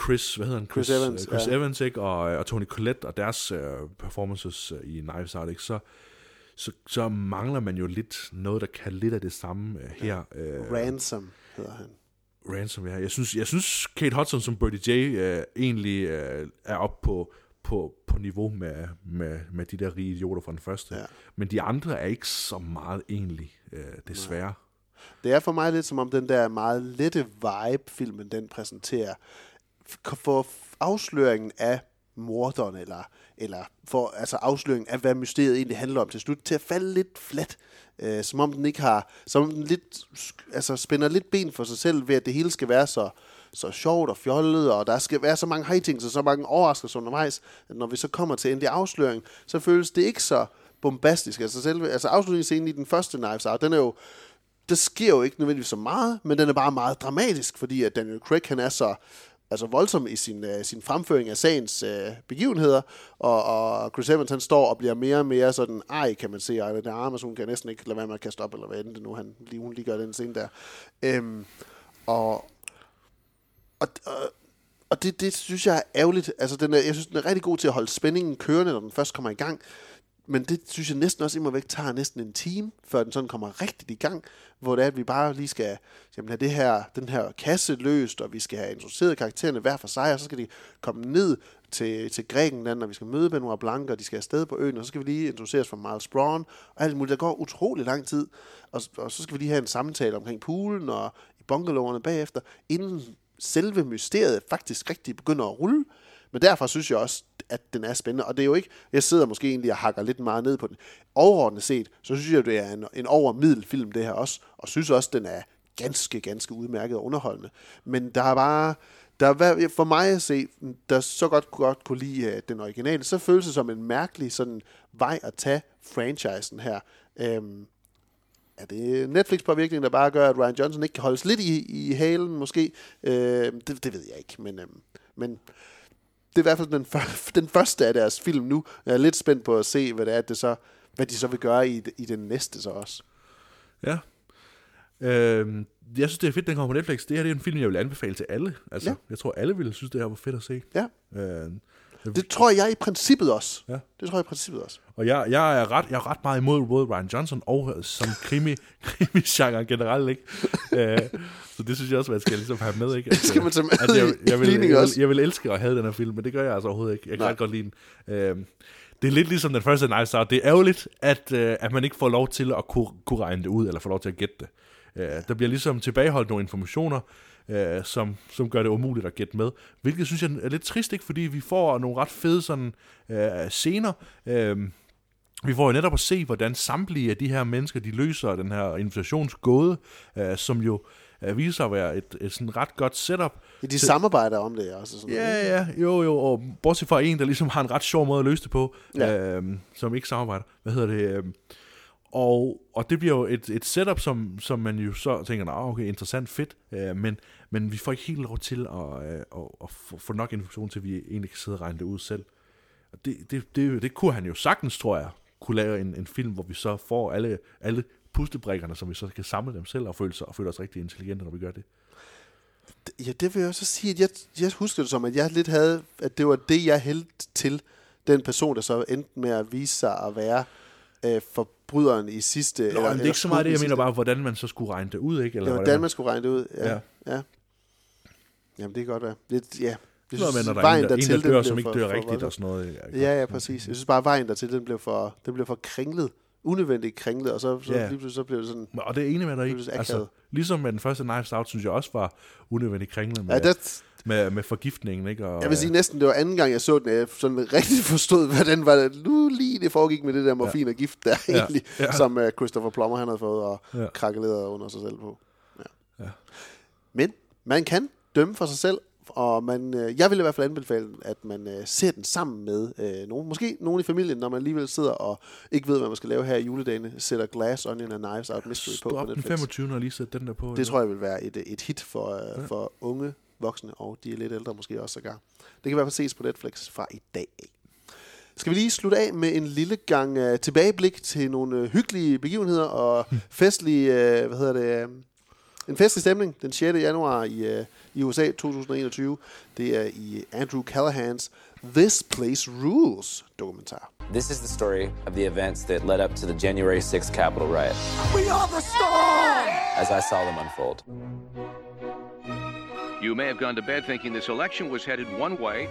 Chris, hvad hedder han? Chris Evans, uh, Chris ja. Evans, ikke? Og, og Tony Collette og deres uh, performances i Knives Out, ikke? Så, så, så mangler man jo lidt noget, der kan lidt af det samme uh, her. Uh, Ransom hedder han. Ransom, ja. Jeg synes, jeg synes Kate Hudson som Birdie J øh, egentlig øh, er op på, på, på niveau med, med, med de der rige idioter fra den første. Ja. Men de andre er ikke så meget egentlig, øh, desværre. Det er for mig lidt som om den der meget lette vibe, filmen den præsenterer, for afsløringen af morderen, eller, eller for altså afsløringen af, hvad mysteriet egentlig handler om til slut, til at falde lidt flat. Øh, som om den ikke har, som om den lidt, altså spænder lidt ben for sig selv, ved at det hele skal være så, så sjovt og fjollet, og der skal være så mange hightings og så mange overraskelser undervejs, at når vi så kommer til endelig afsløring, så føles det ikke så bombastisk. Altså, selve, altså afslutningsscenen i den første Knives Out, den er jo, der sker jo ikke nødvendigvis så meget, men den er bare meget dramatisk, fordi at Daniel Craig, han er så altså voldsom i sin, uh, sin fremføring af sagens uh, begivenheder, og, og Chris Evans, han står og bliver mere og mere sådan, ej, kan man se, ej, der arme, hun kan næsten ikke lade være med at kaste op, eller hvad end det nu, han, lige, hun lige gør den scene der. Øhm, og, og, og, og det, det synes jeg er ærgerligt. Altså, den er, jeg synes, den er rigtig god til at holde spændingen kørende, når den først kommer i gang. Men det synes jeg næsten også imod væk tager næsten en time, før den sådan kommer rigtigt i gang, hvor det er, at vi bare lige skal jamen, have det her, den her kasse løst, og vi skal have introduceret karaktererne hver for sig, og så skal de komme ned til, til Grækenland, og vi skal møde Benoit Blanc, og de skal afsted på øen, og så skal vi lige introduceres for Miles Braun, og alt muligt. Der går utrolig lang tid, og, og så skal vi lige have en samtale omkring poolen og i bungalowerne bagefter, inden selve mysteriet faktisk rigtig begynder at rulle. Men derfor synes jeg også, at den er spændende. Og det er jo ikke, jeg sidder måske egentlig og hakker lidt meget ned på den. Overordnet set, så synes jeg, det er en, en overmiddelfilm, det her også. Og synes også, den er ganske, ganske udmærket og underholdende. Men der er bare, der er, for mig at se, der så godt, godt kunne lide øh, den originale, så føles det som en mærkelig sådan vej at tage franchisen her. Øhm, er det Netflix-påvirkning, der bare gør, at Ryan Johnson ikke kan holdes lidt i, i halen, måske? Øh, det, det ved jeg ikke, men, øhm, men det er i hvert fald den, den første af deres film nu. Jeg er lidt spændt på at se, hvad det er, det så, hvad de så vil gøre i, i den næste så også. Ja. Øh, jeg synes, det er fedt, den kommer på Netflix. Det her det er en film, jeg vil anbefale til alle. Altså, Ja. Jeg tror, alle ville synes, det her var fedt at se. Ja. Øh, Det tror jeg i princippet også. Ja. Det tror jeg i princippet også. Og jeg, jeg, er ret, jeg er ret meget imod både Ryan Johnson og øh, som krimi, krimi-genre generelt, ikke? øh, så det synes jeg også, man skal ligesom have med, ikke? Det skal man tage med at jeg, jeg, vil, jeg, vil, jeg vil elske at have den her film, men det gør jeg altså overhovedet ikke. Jeg kan Nej. godt lide den. Øh, det er lidt ligesom den første Night Out. Det er ærgerligt, at, øh, at man ikke får lov til at kunne, kunne regne det ud, eller få lov til at gætte det. Øh, der bliver ligesom tilbageholdt nogle informationer, øh, som, som gør det umuligt at gætte med. Hvilket synes jeg er lidt trist, ikke? fordi vi får nogle ret fede sådan, øh, scener. Øh, vi får jo netop at se, hvordan samtlige af de her mennesker, de løser den her invitationsgåde, øh, som jo øh, viser sig at være et, et sådan ret godt setup. Ja, de samarbejder om det også. Sådan noget? Ja, ja, jo, jo, og bortset fra en, der ligesom har en ret sjov måde at løse det på, Ja. øh, som ikke samarbejder. Hvad hedder det? Øh, og, og det bliver jo et, et setup, som, som man jo så tænker, nah, okay, interessant, fedt, øh, men, men vi får ikke helt lov til at, øh, at, at få, nok information til, at vi egentlig kan sidde og regne det ud selv. Og det, det, det, det kunne han jo sagtens, tror jeg, kunne lave en, en film, hvor vi så får alle, alle pustebrikkerne, som vi så kan samle dem selv og føle, sig, og føle os rigtig intelligente, når vi gør det. Ja, det vil jeg også sige, at jeg, jeg husker det som, at jeg lidt havde, at det var det, jeg hældte til den person, der så endte med at vise sig at være øh, forbryderen i sidste... Nå, eller- men det er ikke så meget det, jeg i mener bare, hvordan man så skulle regne det ud, ikke? Eller Eller hvordan man skulle regne det ud. Ja. Ja. ja. ja. Jamen, det kan godt være. Det, ja. Jeg Noget med, synes, når der er en, der, en, der dør, som ikke for- dør for rigtigt voldsom. og sådan noget. Ja, ja, præcis. Jeg synes bare, at vejen dertil, den blev for, den blev for kringlet. Unødvendigt kringlet, og så, så Ja. lige så blev det sådan... Og det er enig med dig Det ikke. så Altså, ligesom med den første Knives Out, synes jeg også var unødvendigt kringlet med, Ja, det- med, med forgiftningen. Ikke? Og, Jeg vil sige næsten, det var anden gang, jeg så den, jeg sådan rigtig forstod, hvordan var det nu lige det foregik med det der morfin og gift der Ja. egentlig, Ja. som uh, Christopher Plummer han havde fået og Ja. ja. krakkeleret under sig selv på. Ja. Ja. Men man kan dømme for sig selv, og man, øh, jeg vil i hvert fald anbefale, at man øh, ser den sammen med øh, nogen. Måske nogen i familien, når man alligevel sidder og ikke ved, hvad man skal lave her i juledagene, sætter Glass, Onion and Knives Out Mystery på, på Drop den Netflix. 25. og lige sætte den der på. Det tror jeg vil være et, et hit for, øh, Ja. for unge voksne, og de er lidt ældre måske også sågar. Det kan i hvert fald ses på Netflix fra i dag af. Skal vi lige slutte af med en lille gang uh, tilbageblik til nogle uh, hyggelige begivenheder og festlige, uh, hvad hedder det, uh, en festlig stemning den 6. januar i, uh, i USA 2021. Det er i Andrew Callahans This Place Rules dokumentar. This is the story of the events that led up to the January 6th Capitol riot, We are the storm! as I saw them unfold. You may have gone to bed thinking this election was headed one way,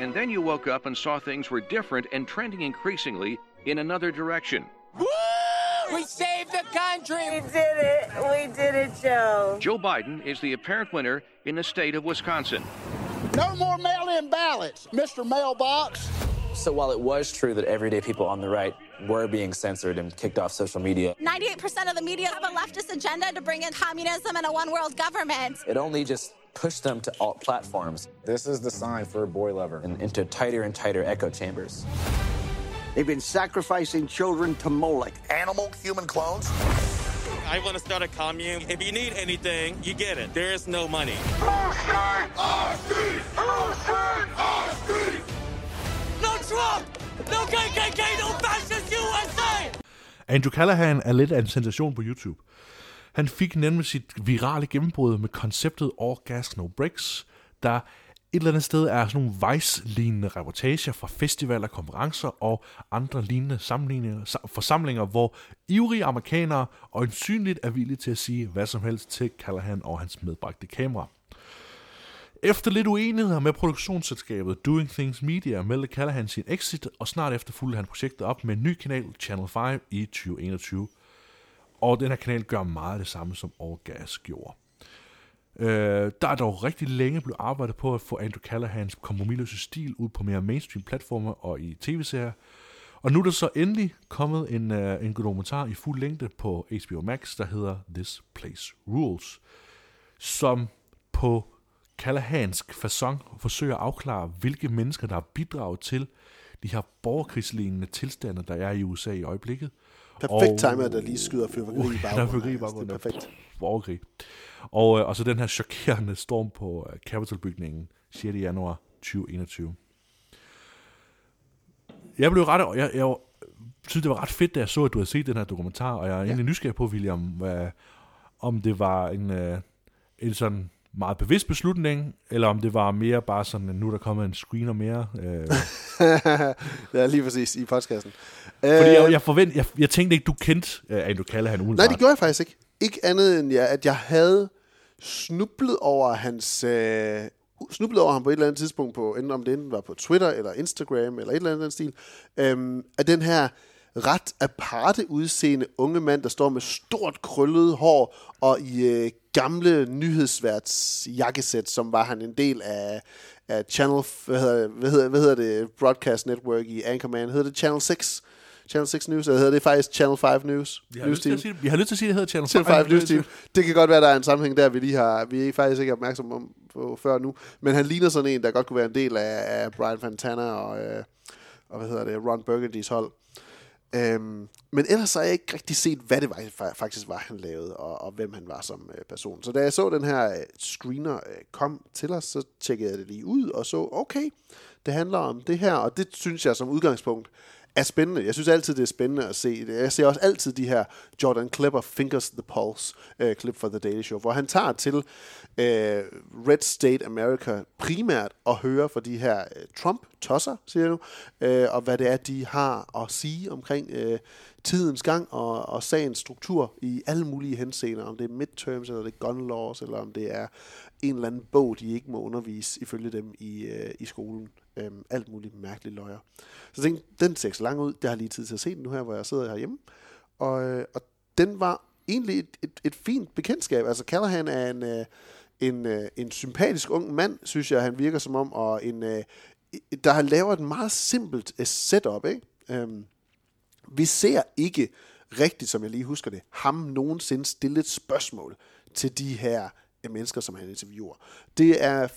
and then you woke up and saw things were different and trending increasingly in another direction. We saved the country! We did it! We did it, Joe! Joe Biden is the apparent winner in the state of Wisconsin. No more mail-in ballots, Mr. Mailbox. So while it was true that everyday people on the right were being censored and kicked off social media, 98% of the media have a leftist agenda to bring in communism and a one world government. it only just pushed them to alt platforms. This is the sign for a boy lover. And into tighter and tighter echo chambers. They've been sacrificing children to Moloch. Animal human clones? I want to start a commune. If you need anything, you get it. There is no money. No Trump! No KKK! No fascist USA! Andrew Callahan er lidt af en sensation på YouTube. Han fik nemlig sit virale gennembrud med konceptet All Gas No Breaks, der et eller andet sted er sådan nogle Vice-lignende reportager fra festivaler, konferencer og andre lignende sammenligninger, forsamlinger, hvor ivrige amerikanere og ensynligt er villige til at sige hvad som helst til Callahan og hans medbragte kamera. Efter lidt uenigheder med produktionsselskabet Doing Things Media meldte Callahan sin exit, og snart efter fulgte han projektet op med en ny kanal, Channel 5, i 2021. Og den her kanal gør meget det samme, som All Gas gjorde. Øh, der er dog rigtig længe blevet arbejdet på at få Andrew Callahans kompromilløse stil ud på mere mainstream platformer og i tv-serier. Og nu er der så endelig kommet en, uh, en dokumentar i fuld længde på HBO Max, der hedder This Place Rules, som på Callahansk fasong forsøger at afklare, hvilke mennesker, der har bidraget til de her borgerkrigslignende tilstande, der er i USA i øjeblikket. Perfekt time, at der lige skyder fyrværkeri i Uh, der er baggrunden. fyrværkeri i Altså, baggrunden. det er perfekt. Borgerkrig. Og, øh, og så den her chokerende storm på øh, Capitol-bygningen 6. januar 2021. Jeg blev ret... Jeg, jeg synes, det var ret fedt, da jeg så, at du havde set den her dokumentar, og jeg er egentlig nysgerrig på, William, hvad, om det var en, øh, en sådan meget bevidst beslutning, eller om det var mere bare sådan, at nu er der kommet en screener mere. Øh. ja, lige præcis i podcasten. Fordi jeg, jeg, forvent, jeg, jeg tænkte ikke, du kendte uh, Andrew Callahan umiddelbart. Nej, det gjorde jeg faktisk ikke. Ikke andet end, ja, at jeg havde snublet over hans... Øh, snublet over ham på et eller andet tidspunkt, på, enten om det enten var på Twitter eller Instagram eller et eller andet stil, øhm, af den her ret aparte udseende unge mand, der står med stort krøllet hår og i øh, gamle nyhedsværts jakkesæt, som var han en del af, af Channel, hvad hedder, hvad, hedder, hvad hedder det, Broadcast Network i Anchorman, hedder det Channel 6? Channel 6 News, eller hedder det faktisk Channel 5 News? Jeg har, lyst til at sige, jeg har lyst til at sige, at det hedder Channel, Channel 5 News Team. Det kan godt være, der er en sammenhæng der, vi lige har, vi er faktisk ikke opmærksom om på før nu, men han ligner sådan en, der godt kunne være en del af, af Brian Fantana og, øh, og hvad hedder det, Ron Burgundys hold. Øhm, men ellers har jeg ikke rigtig set, hvad det var, faktisk var, han lavede, og, og hvem han var som øh, person. Så da jeg så den her øh, screener øh, kom til os, så tjekkede jeg det lige ud, og så, okay, det handler om det her, og det synes jeg som udgangspunkt er spændende. Jeg synes altid, det er spændende at se. Jeg ser også altid de her Jordan Klepper Fingers the Pulse øh, klip fra The Daily Show, hvor han tager til øh, Red State America primært og hører fra de her øh, Trump-tosser, siger jeg nu, øh, og hvad det er, de har at sige omkring øh, tidens gang og, og sagens struktur i alle mulige henseender, om det er midterms, eller det er gun laws, eller om det er en eller anden bog, de ikke må undervise ifølge dem i, øh, i skolen. Øhm, alt muligt mærkeligt løjer. Så jeg tænkte, den ser så lang ud. Det har lige tid til at se den nu her, hvor jeg sidder herhjemme. Og, øh, og den var egentlig et, et, et fint bekendtskab. Altså Callahan er en, øh, en, øh, en sympatisk ung mand, synes jeg, han virker som om, og en, øh, der har lavet et meget simpelt øh, setup, ikke? Øhm, vi ser ikke rigtigt, som jeg lige husker det, ham nogensinde stille et spørgsmål til de her øh, mennesker, som han interviewer. Det er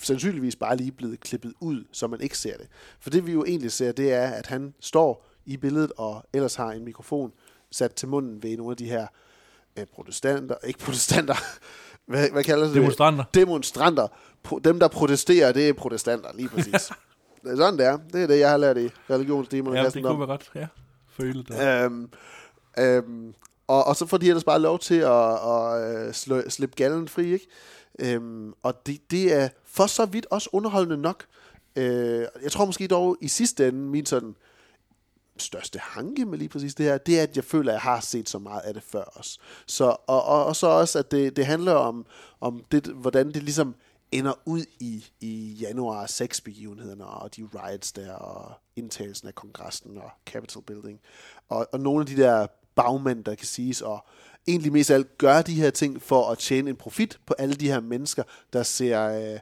sandsynligvis bare lige blevet klippet ud, så man ikke ser det. For det vi jo egentlig ser, det er, at han står i billedet og ellers har en mikrofon sat til munden ved nogle af de her øh, protestanter, ikke protestanter, hvad, hvad kalder det? Demonstranter. Demonstranter. Pro, dem, der protesterer, det er protestanter, lige præcis. det er sådan, det er. Det er det, jeg har lært i religionsdemon. Ja, det kunne være godt, ja. Føle det. Øhm, øhm, og, og så får de ellers bare lov til at, at, at slå, slippe gallen fri, ikke? Øhm, og det, det er for så vidt også underholdende nok. Øh, jeg tror måske dog i sidste ende, min sådan største hanke med lige præcis det her, det er, at jeg føler, at jeg har set så meget af det før os. Så, og, og, og så også, at det, det handler om, om det, hvordan det ligesom ender ud i, i januar 6 begivenhederne og de riots der og indtagelsen af kongressen og Capitol Building. Og, og nogle af de der bagmænd, der kan siges, og egentlig mest af alt gøre de her ting for at tjene en profit på alle de her mennesker, der ser øh,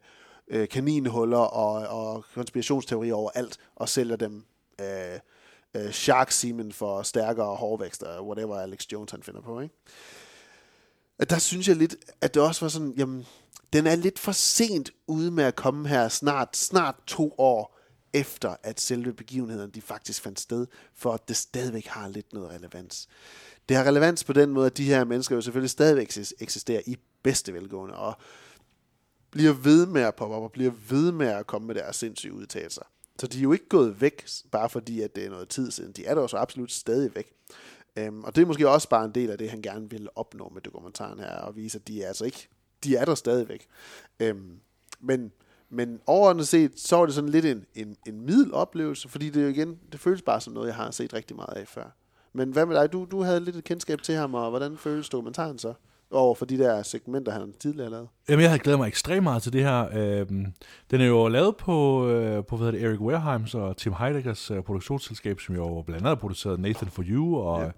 øh, kaninhuller og, og konspirationsteorier over alt, og sælger dem øh, øh, shark semen for stærkere hårvækster, whatever Alex Jones han finder på. Ikke? Der synes jeg lidt, at det også var sådan, jamen, den er lidt for sent ude med at komme her snart, snart to år efter, at selve begivenhederne de faktisk fandt sted, for at det stadigvæk har lidt noget relevans. Det har relevans på den måde, at de her mennesker jo selvfølgelig stadigvæk eksisterer i bedste velgående, og bliver ved med at poppe op, og bliver ved med at komme med deres sindssyge udtalelser. Så de er jo ikke gået væk, bare fordi, at det er noget tid siden. De er der jo så absolut stadig væk. Øhm, og det er måske også bare en del af det, han gerne vil opnå med dokumentaren her, og vise, at de er altså ikke, de er der stadigvæk. Øhm, men, men overordnet set, så er det sådan lidt en, en, en middeloplevelse, fordi det jo igen, det føles bare som noget, jeg har set rigtig meget af før. Men hvad med dig? Du, du havde lidt et kendskab til ham, og hvordan føles dokumentaren så? Over for de der segmenter, han tidligere lavede? Jamen, jeg havde glædet mig ekstremt meget til det her. Øhm, den er jo lavet på, øh, på hvad det, Eric Wareheims og Tim Heideggers øh, produktionsselskab, som jo blandt andet har produceret Nathan for You, og,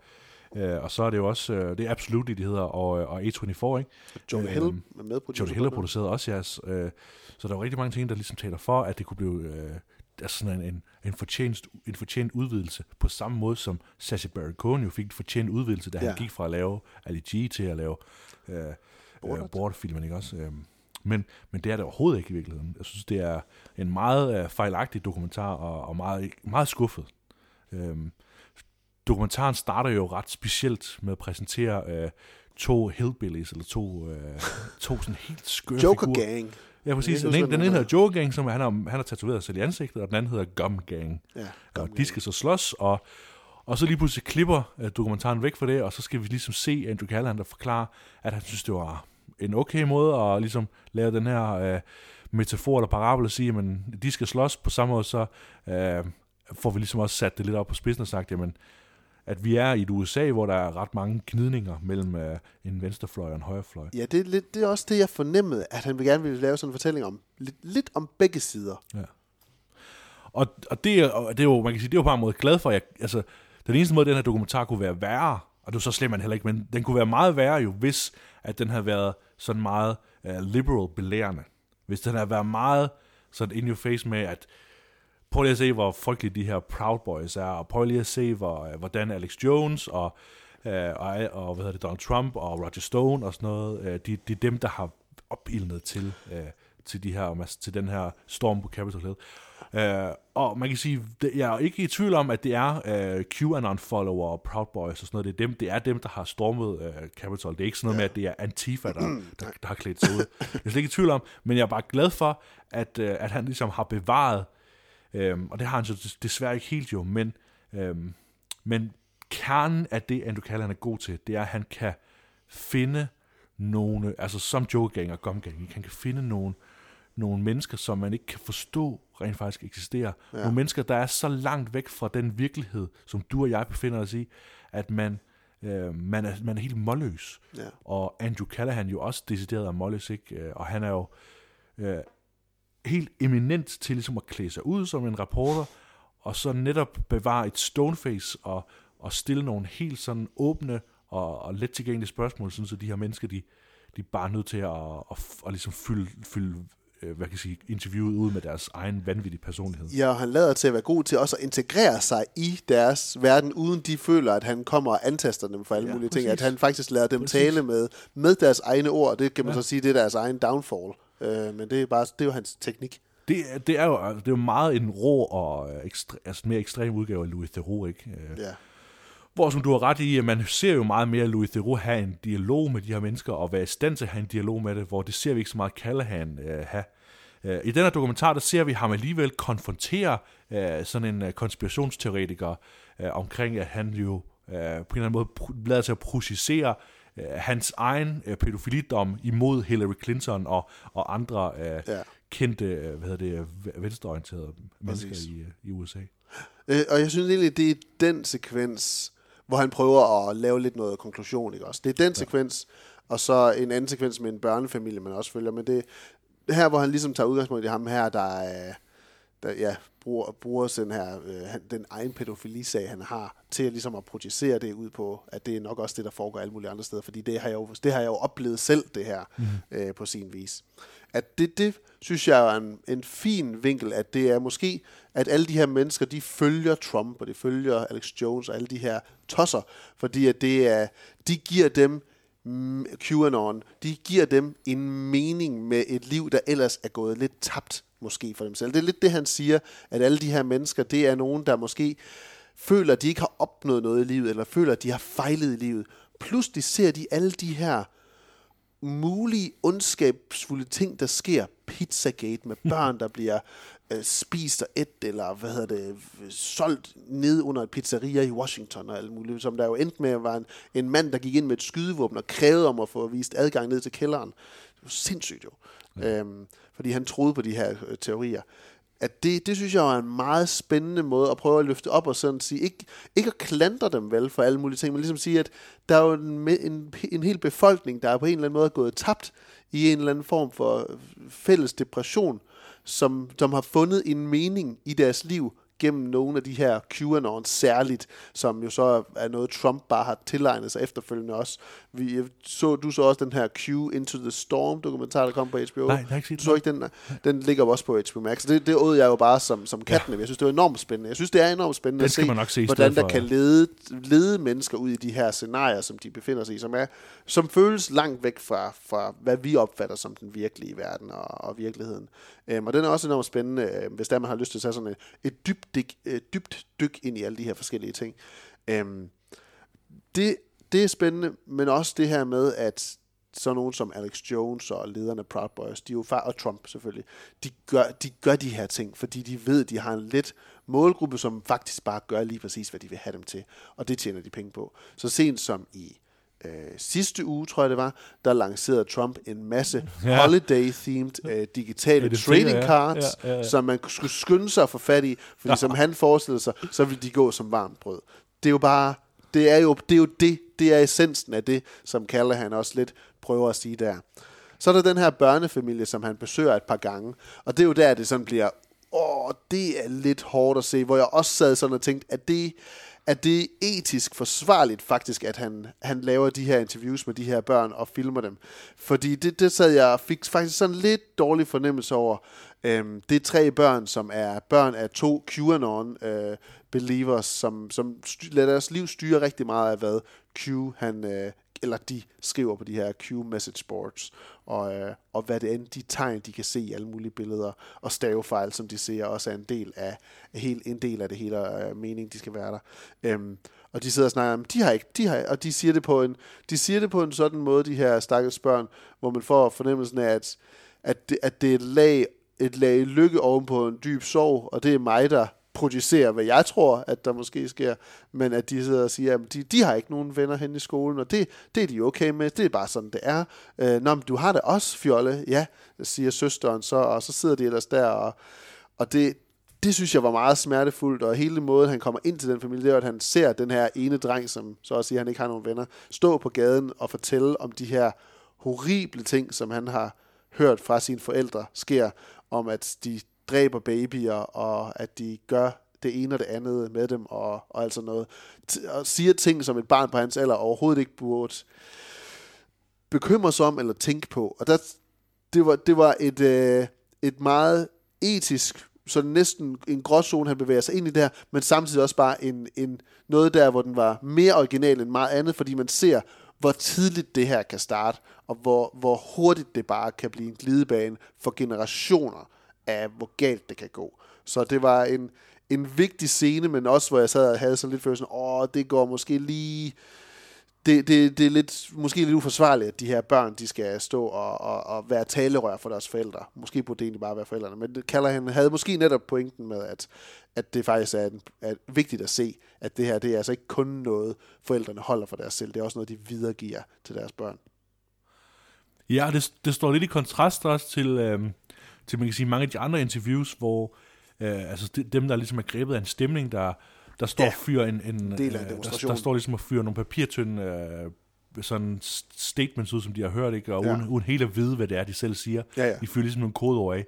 ja. øh, og så er det jo også, øh, det er Absolutely, de hedder, og, og A24, ikke? Joe Hill øhm, er med på Joe Hill har produceret også, ja. Øh, så der er jo rigtig mange ting, der ligesom taler for, at det kunne blive... Øh, altså sådan en, en, fortjent, en fortjent udvidelse, på samme måde som Sacha Baron Cohen jo fik en fortjent udvidelse, da ja. han gik fra at lave Ali G til at lave øh, øh, Borderfilmen, ikke også? Øh, men, men det er det overhovedet ikke i virkeligheden. Jeg synes, det er en meget øh, fejlagtig dokumentar, og, og meget, meget skuffet. Øh, dokumentaren starter jo ret specielt med at præsentere øh, to hillbillies, eller to, øh, to sådan helt skøre Joker figurer. Gang. Ja, præcis. Den, ene, den ene hedder Joker Gang, som han har, han har tatoveret sig i ansigtet, og den anden hedder Gum Gang. Ja, og de skal så slås, og, Og så lige pludselig klipper uh, dokumentaren væk fra det, og så skal vi ligesom se Andrew Callahan, der forklarer, at han synes, det var en okay måde at ligesom lave den her uh, metafor eller parabel og sige, at de skal slås på samme måde, så uh, får vi ligesom også sat det lidt op på spidsen og sagt, jamen, at vi er i et USA, hvor der er ret mange gnidninger mellem uh, en venstrefløj og en højrefløj. Ja, det er, lidt, det er også det, jeg fornemmede, at han vil gerne ville lave sådan en fortælling om. Lidt, lidt om begge sider. Ja. Og, og, det, er, og det er jo, man kan sige, det er jo bare en måde glad for. Jeg, altså, den eneste måde, den her dokumentar kunne være værre, og det er så slemt man heller ikke, men den kunne være meget værre jo, hvis at den havde været sådan meget uh, liberal belærende. Hvis den havde været meget sådan in your face med, at prøv lige at se, hvor frygtelige de her Proud Boys er, og prøv lige at se, hvor, øh, hvordan Alex Jones og, øh, og, og hvad hedder det, Donald Trump og Roger Stone og sådan noget, øh, de, de er dem, der har opildnet til, øh, til, de her, til den her storm på Capitol Hill. Uh, og man kan sige, jeg er ikke i tvivl om, at det er uh, QAnon-follower og Proud Boys og sådan noget. Det er dem, det er dem der har stormet uh, Capitol. Det er ikke sådan noget ja. med, at det er Antifa, der, der, der har klædt sig ud. Jeg er slet ikke i tvivl om, men jeg er bare glad for, at, at han ligesom har bevaret Øhm, og det har han så desværre ikke helt jo, men, øhm, men kernen af det, Andrew Callahan er god til, det er, at han kan finde nogle, altså som Joe-gang og Gum-gang, han kan finde nogle, nogle mennesker, som man ikke kan forstå rent faktisk eksisterer. Ja. Nogle mennesker, der er så langt væk fra den virkelighed, som du og jeg befinder os i, at man, øh, man, er, man er helt målløs. Ja. Og Andrew Callahan jo også decideret er målløs, ikke? Øh, og han er jo øh, helt eminent til ligesom at klæde sig ud som en reporter, og så netop bevare et stoneface og, og stille nogle helt sådan åbne og, og let tilgængelige spørgsmål, sådan så de her mennesker, de, de er bare nødt til at, at, at, ligesom fylde, fylde øh, hvad kan jeg sige, interviewet ud med deres egen vanvittige personlighed. Ja, og han lader til at være god til også at integrere sig i deres verden, uden de føler, at han kommer og antaster dem for alle ja, mulige præcis. ting. At han faktisk lader dem præcis. tale med, med deres egne ord. Det kan man ja. så sige, det er deres egen downfall. Øh, men det er, bare, det er jo hans teknik. Det, det, er jo, det er jo meget en rå og øh, ekstre, altså mere ekstrem udgave af Louis Theroux, ikke? Øh, ja. Hvor som du har ret i, at man ser jo meget mere Louis Theroux have en dialog med de her mennesker, og være i stand til at have en dialog med det, hvor det ser vi ikke så meget Callahan øh, have. Øh, I den her dokumentar, der ser vi ham alligevel konfrontere øh, sådan en uh, konspirationsteoretiker øh, omkring, at han jo øh, på en eller anden måde lader sig at projicere øh, hans egen øh, pædofilidom imod Hillary Clinton og, og andre øh, ja. kendte øh, hvad hedder det, venstreorienterede mennesker i, øh, i USA. Øh, og jeg synes egentlig, det er den sekvens, hvor han prøver at lave lidt noget konklusion. Ikke også? Det er den ja. sekvens, og så en anden sekvens med en børnefamilie, man også følger. Men det her, hvor han ligesom tager udgangspunkt i ham her, der er der ja, bruger, bruger den her, øh, den egen pædofilisag, han har, til at, ligesom at projicere det ud på, at det er nok også det, der foregår alle mulige andre steder, fordi det har jeg jo, det har jeg jo oplevet selv, det her, mm. øh, på sin vis. At det, det synes jeg er en, en fin vinkel, at det er måske, at alle de her mennesker, de følger Trump, og de følger Alex Jones og alle de her tosser, fordi at det er, de giver dem mm, QAnon, de giver dem en mening med et liv, der ellers er gået lidt tabt måske for dem selv. Det er lidt det, han siger, at alle de her mennesker, det er nogen, der måske føler, at de ikke har opnået noget i livet, eller føler, at de har fejlet i livet. Pludselig ser de alle de her mulige ondskabsfulde ting, der sker. Pizzagate med børn, der bliver øh, spist og et, eller hvad hedder det, solgt ned under et pizzeria i Washington og alt muligt, som der jo endte med at være en, en mand, der gik ind med et skydevåben og krævede om at få vist adgang ned til kælderen. Det var sindssygt jo. Ja. Øhm, fordi han troede på de her øh, teorier. At det, det synes jeg er en meget spændende måde at prøve at løfte op og sådan sige, ikke, ikke at klandre dem vel for alle mulige ting, men ligesom sige, at der er jo en, en, en hel befolkning, der er på en eller anden måde gået tabt i en eller anden form for øh, fælles depression, som, som har fundet en mening i deres liv gennem nogle af de her QAnon særligt, som jo så er noget, Trump bare har tilegnet sig efterfølgende også. Vi, så, du så også den her Q Into the Storm dokumentar, der kom på HBO. Nej, jeg ikke du så ikke den? Den ligger også på HBO Max. Det, det åd jeg jo bare som, som katten. Ja. Jeg synes, det var enormt spændende. Jeg synes, det er enormt spændende at se, man nok se hvordan der for, kan lede, lede mennesker ud i de her scenarier, som de befinder sig i, som, er, som føles langt væk fra, fra, hvad vi opfatter som den virkelige verden og, og virkeligheden. Øhm, og den er også enormt spændende, øh, hvis der man har lyst til at tage sådan et, et dybt, dyk, øh, dybt dyk ind i alle de her forskellige ting. Øhm, det, det er spændende, men også det her med, at så nogen som Alex Jones og lederne af Proud Boys, de er jo far, og Trump selvfølgelig, de gør, de gør de her ting, fordi de ved, de har en lidt målgruppe, som faktisk bare gør lige præcis, hvad de vil have dem til. Og det tjener de penge på. Så sent som i øh, sidste uge, tror jeg det var, der lancerede Trump en masse Ja. holiday-themed øh, digitale Ja, trading jeg. cards, Ja, ja, ja. som man skulle skynde sig at få fat i, fordi som han forestillede sig, så ville de gå som varmt brød. Det er jo bare, det er jo det, er jo det, det er essensen af det, som Callahan også lidt prøver at sige der. Så er der den her børnefamilie, som han besøger et par gange, og det er jo der, det sådan bliver, åh, det er lidt hårdt at se, hvor jeg også sad sådan og tænkte, at det, at det er etisk forsvarligt faktisk, at han, han laver de her interviews med de her børn og filmer dem. Fordi det, det sad jeg og fik faktisk sådan lidt dårlig fornemmelse over. Øhm, det er tre børn, som er børn af to QAnon-believers, øh, som, som styr, lader deres liv styre rigtig meget af, hvad Q, han, øh, eller de skriver på de her Q-message boards, og, øh, og hvad det end, de tegn, de kan se i alle mulige billeder, og stavefejl, som de ser, også er en del af, helt, en del af det hele øh, mening, de skal være der. Øhm, og de sidder og snakker om, de har ikke, de har, og de siger det på en, de siger det på en sådan måde, de her stakkels børn, hvor man får fornemmelsen af, at, at, det, at det er et lag, et lag lykke ovenpå en dyb sorg, og det er mig, der projicere, hvad jeg tror, at der måske sker, men at de sidder og siger, at de, de har ikke nogen venner hen i skolen, og det, det er de okay med, det er bare sådan, det er. Øh, Nå, men du har det også, Fjolle, ja, siger søsteren så, og så sidder de ellers der, og, og det, det synes jeg var meget smertefuldt, og hele måden, han kommer ind til den familie, det er, at han ser den her ene dreng, som så også siger, at han ikke har nogen venner, stå på gaden og fortælle om de her horrible ting, som han har hørt fra sine forældre sker, om at de dræber babyer, og at de gør det ene og det andet med dem, og, og altså noget. T- og siger ting, som et barn på hans alder overhovedet ikke burde bekymre sig om eller tænke på. Og der, det var, det var et, øh, et meget etisk, så næsten en gråzone, han bevæger sig ind i der, men samtidig også bare en, en, noget der, hvor den var mere original end meget andet, fordi man ser, hvor tidligt det her kan starte, og hvor, hvor hurtigt det bare kan blive en glidebane for generationer af, hvor galt det kan gå. Så det var en, en vigtig scene, men også hvor jeg sad og havde sådan lidt følelsen, åh, det går måske lige... Det, det, det er lidt, måske lidt uforsvarligt, at de her børn, de skal stå og, og, og være talerør for deres forældre. Måske burde det egentlig bare være forældrene. Men Callahan havde måske netop pointen med, at, at det faktisk er, en, er vigtigt at se, at det her, det er altså ikke kun noget, forældrene holder for deres selv. Det er også noget, de videregiver til deres børn. Ja, det, det står lidt i kontrast også til, øh, til man kan sige, mange af de andre interviews, hvor øh, altså de, dem, der ligesom er grebet af en stemning, der, der står Ja, fyrer en, en, del af øh, der, der står ligesom og fyrer nogle papirtynde øh, sådan statements ud, som de har hørt, ikke? og Ja. uden, uden helt at vide, hvad det er, de selv siger. Ja, ja. De fyrer ligesom nogle kodeord af.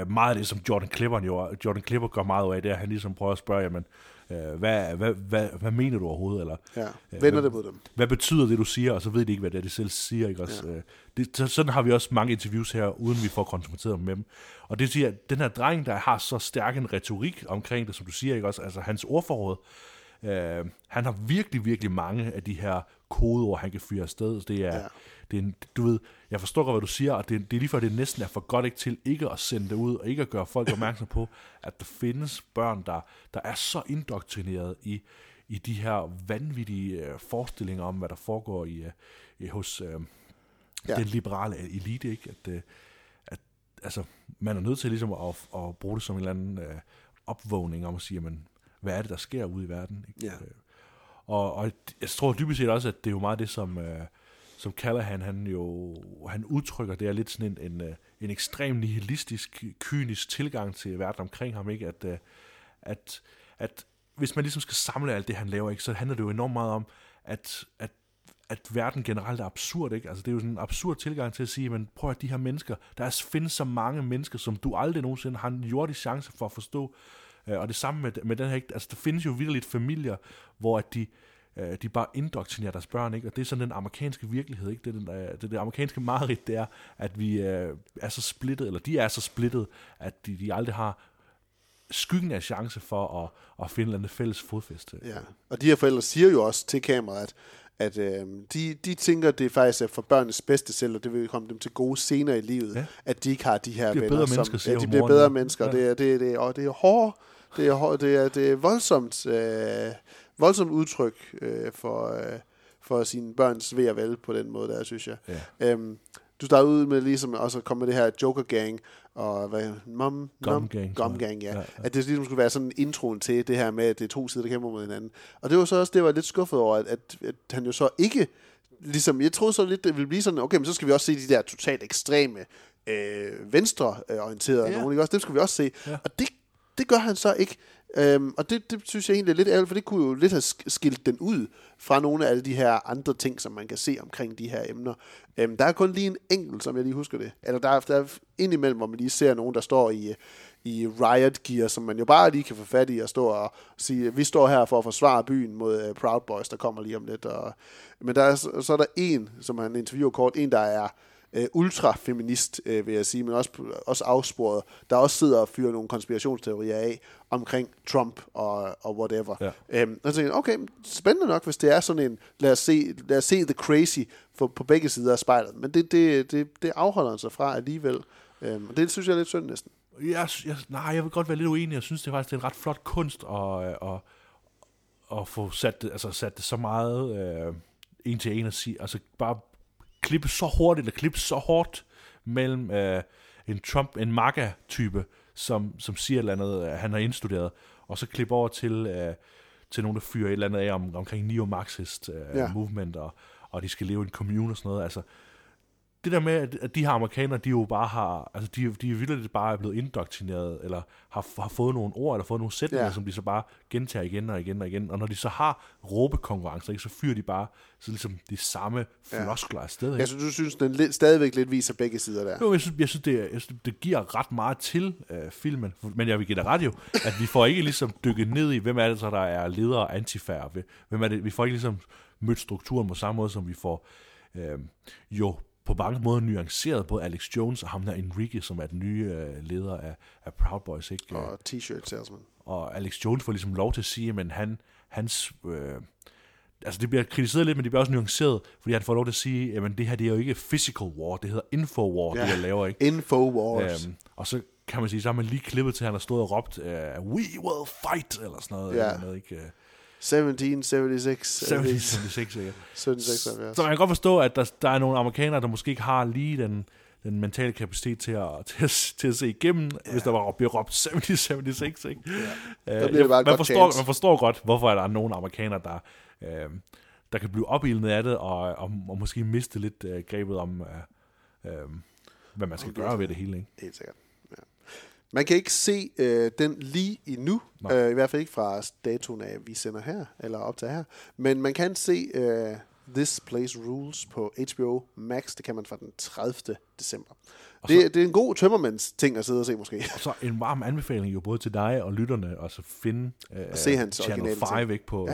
Øh, meget af det, som Jordan Clipper, jo, Jordan Clipper gør meget af, det er, at han ligesom prøver at spørge, jamen, øh, hvad, hvad, hvad, hvad mener du overhovedet? Eller, Ja, øh, vender hvad- det mod dem. hvad betyder det, du siger, og så ved de ikke, hvad det er, de selv siger. Ikke? Også, ja. det, så, sådan har vi også mange interviews her, uden vi får konfronteret med dem. Og det siger, at den her dreng, der har så stærk en retorik omkring det, som du siger, ikke? Også, altså hans ordforråd, øh, han har virkelig, virkelig mange af de her kodeord, han kan fyre afsted. Det er, ja. det er en, du ved, jeg forstår godt, hvad du siger, og det, det er lige før, det næsten er for godt ikke til ikke at sende det ud, og ikke at gøre folk opmærksom på, at der findes børn, der, der er så indoktrineret i, i de her vanvittige øh, forestillinger om, hvad der foregår i, øh, i hos øh, Ja. den liberale elite, ikke? At, øh, at altså, man er nødt til ligesom at, at bruge det som en eller anden øh, opvågning om at sige, men, hvad er det, der sker ude i verden? Ikke? Ja. Øh, Og, og jeg tror dybest set også, at det er jo meget det, som, øh, som Callahan, han jo han udtrykker, det er lidt sådan en, en, øh, en ekstrem nihilistisk, kynisk tilgang til verden omkring ham, ikke? At, øh, at, at hvis man ligesom skal samle alt det, han laver, ikke, så handler det jo enormt meget om, at, at at verden generelt er absurd, ikke? Altså, det er jo sådan en absurd tilgang til at sige, men prøv at de her mennesker, der er, findes så mange mennesker, som du aldrig nogensinde har en jordisk chance for at forstå. Øh, og det samme med, med den her, ikke? altså der findes jo virkelig familier, hvor at de, øh, de bare indoktrinerer deres børn, ikke? Og det er sådan den amerikanske virkelighed, ikke? Det er den, øh, det, det amerikanske mareridt, det er, at vi øh, er så splittet, eller de er så splittet, at de, de aldrig har skyggen af chance for at, at finde andet fælles fodfæste. Ja. Og de her forældre siger jo også til kameraet, at, at øh, de, de tænker, at det faktisk er for børnenes bedste selv, og det vil komme dem til gode senere i livet, ja. at de ikke har de her bliver venner. bedre som, ja, de bliver bedre mennesker, Ja. det er, det, er- det, er, og det er hårdt, det er, det er, det er voldsomt, øh, voldsomt udtryk øh, for, øh, for sine børns ved og vel på den måde, der synes jeg. Ja. Øhm, du startede ud med ligesom også at komme med det her Joker Gang, og hvad, mom, Gum Gang, Gum. Gang, ja. Ja, ja. At det ligesom skulle være sådan introen til det her med, at det er to sider, der kæmper mod hinanden. Og det var så også, det var lidt skuffet over, at, at, at han jo så ikke, ligesom, jeg troede så lidt, det ville blive sådan, okay, men så skal vi også se de der totalt ekstreme, øh, venstreorienterede Ja. nogen, ikke også? Dem skal vi også se. Ja. Og det, det gør han så ikke. Øhm, og det, det synes jeg egentlig er lidt ærgerligt, for det kunne jo lidt have skilt den ud fra nogle af alle de her andre ting, som man kan se omkring de her emner. Øhm, der er kun lige en enkelt, som jeg lige husker det. Eller der er, der er indimellem, hvor man lige ser nogen, der står i, i riot gear, som man jo bare lige kan få fat i og stå og sige, vi står her for at forsvare byen mod uh, Proud Boys, der kommer lige om lidt. Og, men der er, så så er der en, som han interviewer kort, en, der er øh, ultrafeminist, øh, vil jeg sige, men også, også afsporet, der også sidder og fyrer nogle konspirationsteorier af omkring Trump og, og whatever. Ja. Øhm, og så tænker jeg, okay, spændende nok, hvis det er sådan en, lad os se, lad os se the crazy for, på begge sider af spejlet. Men det, det, det, det afholder han sig fra alligevel. Øhm, og det synes jeg er lidt synd næsten. Jeg, jeg, nej, jeg vil godt være lidt uenig. Jeg synes, det er faktisk det er en ret flot kunst at, at, at få sat det, altså sat det så meget øh, en til en at sige, altså bare klippe så hurtigt, eller klippe så hårdt mellem øh, en Trump, en MAGA-type, som, som siger et eller andet, øh, han har indstuderet, og så klippe over til, øh, til nogen, der fyrer et eller andet af om, omkring neo-marxist øh, ja. Movement, og, og de skal leve i en commune og sådan noget. Altså, det der med, at, de her amerikanere, de jo bare har, altså de, de er vildt bare er blevet indoktrineret, eller har, har fået nogle ord, eller fået nogle sætninger, ja. Ja. som de så bare gentager igen og igen og igen. Og når de så har råbekonkurrencer, ikke, så fyrer de bare så ligesom de samme floskler afsted. Ikke? Jeg synes, du synes, den lidt, stadigvæk lidt viser begge sider der. Jo, jeg synes, jeg synes, det, jeg synes det giver ret meget til øh, filmen, men jeg vil give dig ret jo, at vi får ikke ligesom dykket ned i, hvem er det så, der er leder og antifærd. Hvem er det, vi får ikke ligesom mødt strukturen på samme måde, som vi får øh, jo på mange måder nuanceret både Alex Jones og ham der Enrique, som er den nye øh, leder af, af Proud Boys. Ikke? Og t-shirt salesman. Og Alex Jones får ligesom lov til at sige, men han, hans... Øh, altså det bliver kritiseret lidt, men det bliver også nuanceret, fordi han får lov til at sige, jamen det her det er jo ikke physical war, det hedder info war, ja. det jeg laver, ikke? Infowars. Øhm, og så kan man sige, så har man lige klippet til, at han har stået og råbt, uh, we will fight, eller sådan noget. Ja. Eller noget ikke? Uh, 1776. 76, ikke? 1776. Så man kan godt forstå, at der, der er nogle amerikanere, der måske ikke har lige den, den mentale kapacitet til at, til at, til at se igennem, ja. hvis der var bliver råbt 70-76. Ikke? Ja. Der bliver det bare man, forstår, chance. man forstår godt, hvorfor er der nogle amerikanere, der, øh, der kan blive opildnet af det, og, og, og måske miste lidt øh, grebet om, øh, øh, hvad man skal det- gøre ved det hele. Ikke? Helt sikkert. Man kan ikke se øh, den lige endnu, Nej. øh, i hvert fald ikke fra datoen af, vi sender her, eller op til her. Men man kan se øh, This Place Rules på HBO Max. Det kan man fra den 30. december. Det, det er en god tømmermands ting at sidde og se måske. Og så en varm anbefaling jo både til dig og lytterne, og så finde øh, Og se hans Channel originale 5 ting. ikke, på,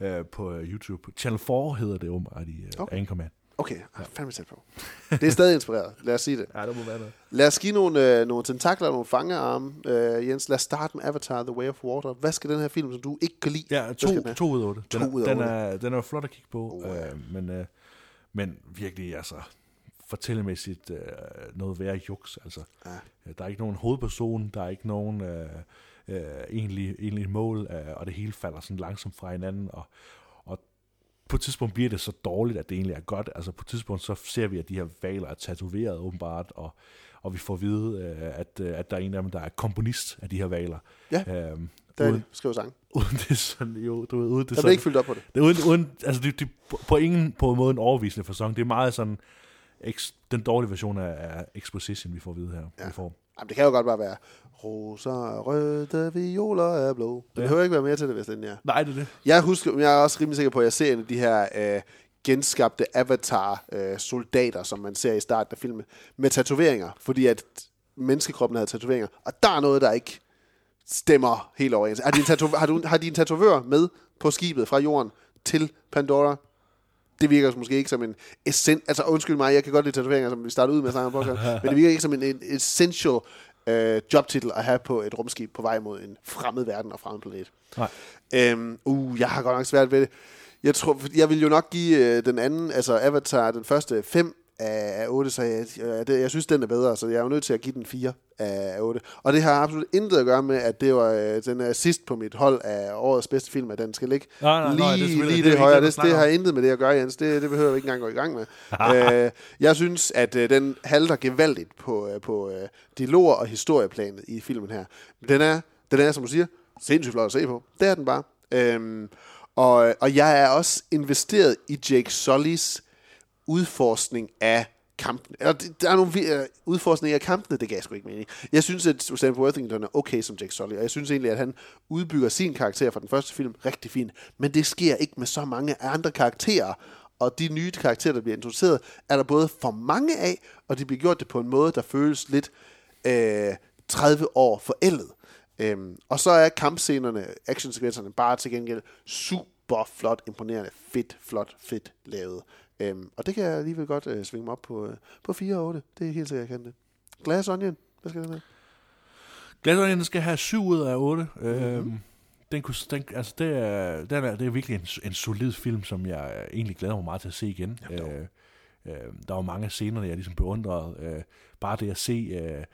ja. øh, på øh, YouTube. Channel 4 hedder det åbenbart i øh, Okay. Anchorman. Okay, ja. fandme tæt på. Det er stadig inspireret, lad os sige det. Ja, det må være noget. Lad os give nogle, øh, nogle tentakler og nogle fangearme. Øh, Jens, lad os starte med Avatar The Way of Water. Hvad skal den her film, som du ikke kan lide? Ja, to, to ud af otte. Den, To er, ud af den, er, den er flot at kigge på, oh, ja. øh, men, øh, men virkelig altså fortællemæssigt øh, noget værre juks. Altså. Ja. Øh, Der er ikke nogen hovedperson, der er ikke nogen øh, øh, egentlig, egentlig mål, øh, og det hele falder sådan langsomt fra hinanden, og på et tidspunkt bliver det så dårligt, at det egentlig er godt. Altså på et tidspunkt så ser vi, at de her valer er tatoveret åbenbart, og, og vi får at vide, øh, at, øh, at der er en af dem, der er komponist af de her valer. Ja, øhm, Der er uden, det. Skriv sang. uden det sådan, jo, du ved, uden det Der sådan, ikke fyldt op på det. det uden, uden, altså det, det, på- på ingen på en måde en overvisende fasong. Det er meget sådan, eks, den dårlige version af, af exposition, vi får at vide her. Ja. Vi får. Jamen, det kan jo godt bare være, roser er røde, violer er blå. Det Ja. behøver ikke være mere til det, hvis den er. Nej, det er det. Jeg, husker, jeg er også rimelig sikker på, at jeg ser en af de her øh, genskabte Avatar-soldater, som man ser i starten af filmen, med tatoveringer, fordi at menneskekroppen havde tatoveringer. Og der er noget, der ikke stemmer helt overens. Har de en, tato- har, du, har de en tatovør med på skibet fra jorden til Pandora? Det virker måske ikke som en essen... Altså, undskyld mig, jeg kan godt lide tatoveringer, som vi startede ud med at snakke om podcast, men det virker ikke som en, en essential øh, jobtitel at have på et rumskib på vej mod en fremmed verden og fremmed planet. Nej. Øhm, uh, jeg har godt nok svært ved det. Jeg tror, jeg vil jo nok give øh, den anden, altså Avatar, den første fem af, af 8, så jeg, jeg, synes, den er bedre, så jeg er jo nødt til at give den 4 af 8. Og det har absolut intet at gøre med, at det var øh, den er sidst på mit hold af årets bedste film, at den skal ligge Nej, nej, lige, nej, det lige det det, højere. det, Det, har intet med det at gøre, Jens. Det, det behøver vi ikke engang gå i gang med. øh, jeg synes, at øh, den halter gevaldigt på, øh, på øh, dialoger og historieplanet i filmen her. Den er, den er, som du siger, sindssygt flot at se på. Det er den bare. Øhm, og, og jeg er også investeret i Jake Sullys udforskning af kampene. Eller, det- der er nogle vi- øh, udforskning af kampene, det gav sgu ikke mening. Jeg synes, at Sam Worthington er okay som Jack Sully, og jeg synes egentlig, at han udbygger sin karakter fra den første film rigtig fint. Men det sker ikke med så mange andre karakterer. Og de nye karakterer, der bliver introduceret, er der både for mange af, og de bliver gjort det på en måde, der føles lidt øh, 30 år forældet. Øhm, og så er kampscenerne, actionsekvenserne bare til gengæld super flot, imponerende, fedt, flot, fedt lavet. Øhm, og det kan jeg alligevel godt øh, svinge mig op på, øh, på 4 og 8. Det er helt sikkert, jeg kan det. Glass Onion, hvad skal den have? Glass Onion skal have 7 ud af 8. Mhm. Mm-hmm. Øhm, den kunne, den, altså det, er, den er, det er virkelig en, en solid film, som jeg øh, egentlig glæder mig meget til at se igen. Øh, øh, der var mange scener, jeg ligesom beundrede. Øh, bare det at se, øh,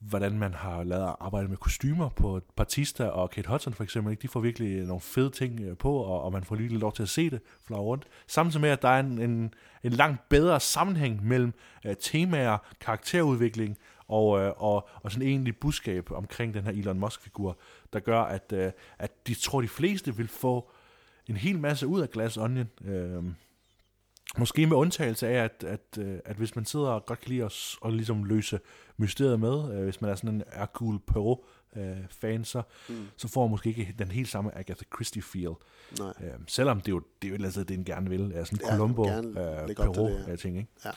hvordan man har lavet arbejde med kostymer på Batista og Kate Hudson for eksempel. Ikke? De får virkelig øh, nogle fede ting øh, på, og, og man får lige lidt lov til at se det flage rundt. Samtidig med, at der er en, en, en langt bedre sammenhæng mellem uh, temaer, karakterudvikling og, øh, og, og sådan egentlig budskab omkring den her Elon Musk-figur, der gør, at, øh, at de tror, de fleste vil få en hel masse ud af Glass Onion. Øh, Måske med undtagelse af, at, at, øh, at hvis man sidder og godt kan lide at, at ligesom løse mysteriet med, øh, hvis man er sådan en Hercule Poirot-fan, så, Mm. så får man måske ikke den helt samme Agatha Christie-feel. Nej. Øh, selvom det er jo det er jo et eller andet, den gerne vil. Er sådan Ja, Columbo, øh, til det, ja. Poirot-ting, ikke? Ja.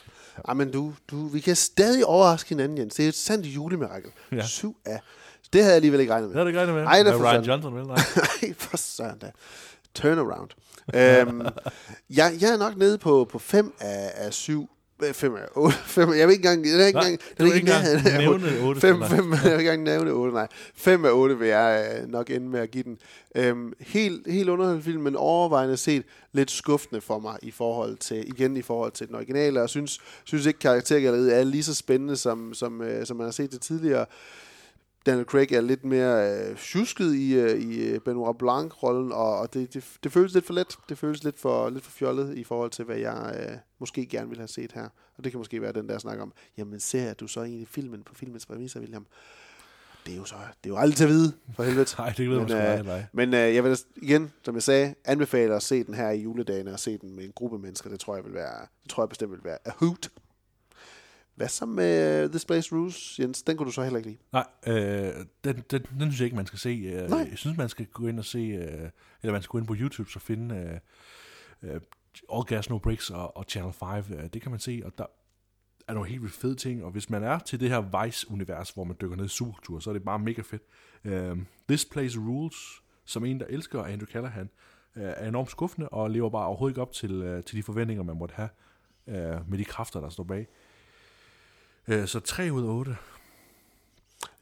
ja. men du, du, vi kan stadig overraske hinanden, Jens. Det er et sandt julemirakel. Ja. Syv af. Det havde jeg alligevel ikke regnet med. Det havde du ikke regnet med? Ej, det er Ryan. Johnson, vel? Nej. Nej, for søren da. Turnaround. øhm, jeg, jeg er nok nede på, på fem af, af syv. Øh, Fem af otte. Fem, jeg vil ikke engang... Jeg vil ikke engang, du vil ikke engang nævne otte, Fem, nej. fem, jeg vil ikke engang nævne otte, nej. Fem af otte vil jeg øh, nok ende med at give den. Øhm, helt, helt underholdende film, men overvejende set lidt skuffende for mig i forhold til, igen i forhold til den originale, og jeg synes, synes ikke karaktergalleriet er lige så spændende, som, som, øh, som man har set det tidligere. Daniel Craig er lidt mere øh, tjusket i, øh, i øh, Benoit Blanc-rollen, og, og det, det, det føles lidt for let. Det føles lidt for, lidt for fjollet i forhold til, hvad jeg øh, måske gerne ville have set her. Og det kan måske være den der snak om, jamen ser du så egentlig filmen på filmens præmisser, William? Det er jo så, det er jo aldrig til at vide, for helvede. Nej, det ved man men, aldrig, øh, nej. men øh, jeg vil igen, som jeg sagde, anbefale at se den her i juledagen, og se den med en gruppe mennesker. Det tror jeg vil være, det tror jeg bestemt vil være a hoot. Hvad så med uh, This Place Rules, Jens? Den kunne du så heller ikke lide. Nej, øh, den, den, den synes jeg ikke, man skal se. Øh, Nej. Jeg synes, man skal gå ind og se, øh, eller man skal gå ind på YouTube og finde øh, øh, All Gas No Breaks og, og Channel 5. Øh, det kan man se, og der er nogle helt vildt fede ting. Og hvis man er til det her Vice-univers, hvor man dykker ned i superkultur, så er det bare mega fedt. Øh, This Place Rules, som en, der elsker Andrew Callahan, øh, er enormt skuffende og lever bare overhovedet ikke op til, øh, til de forventninger, man måtte have øh, med de kræfter, der står bag. Øh, så 3 ud af 8.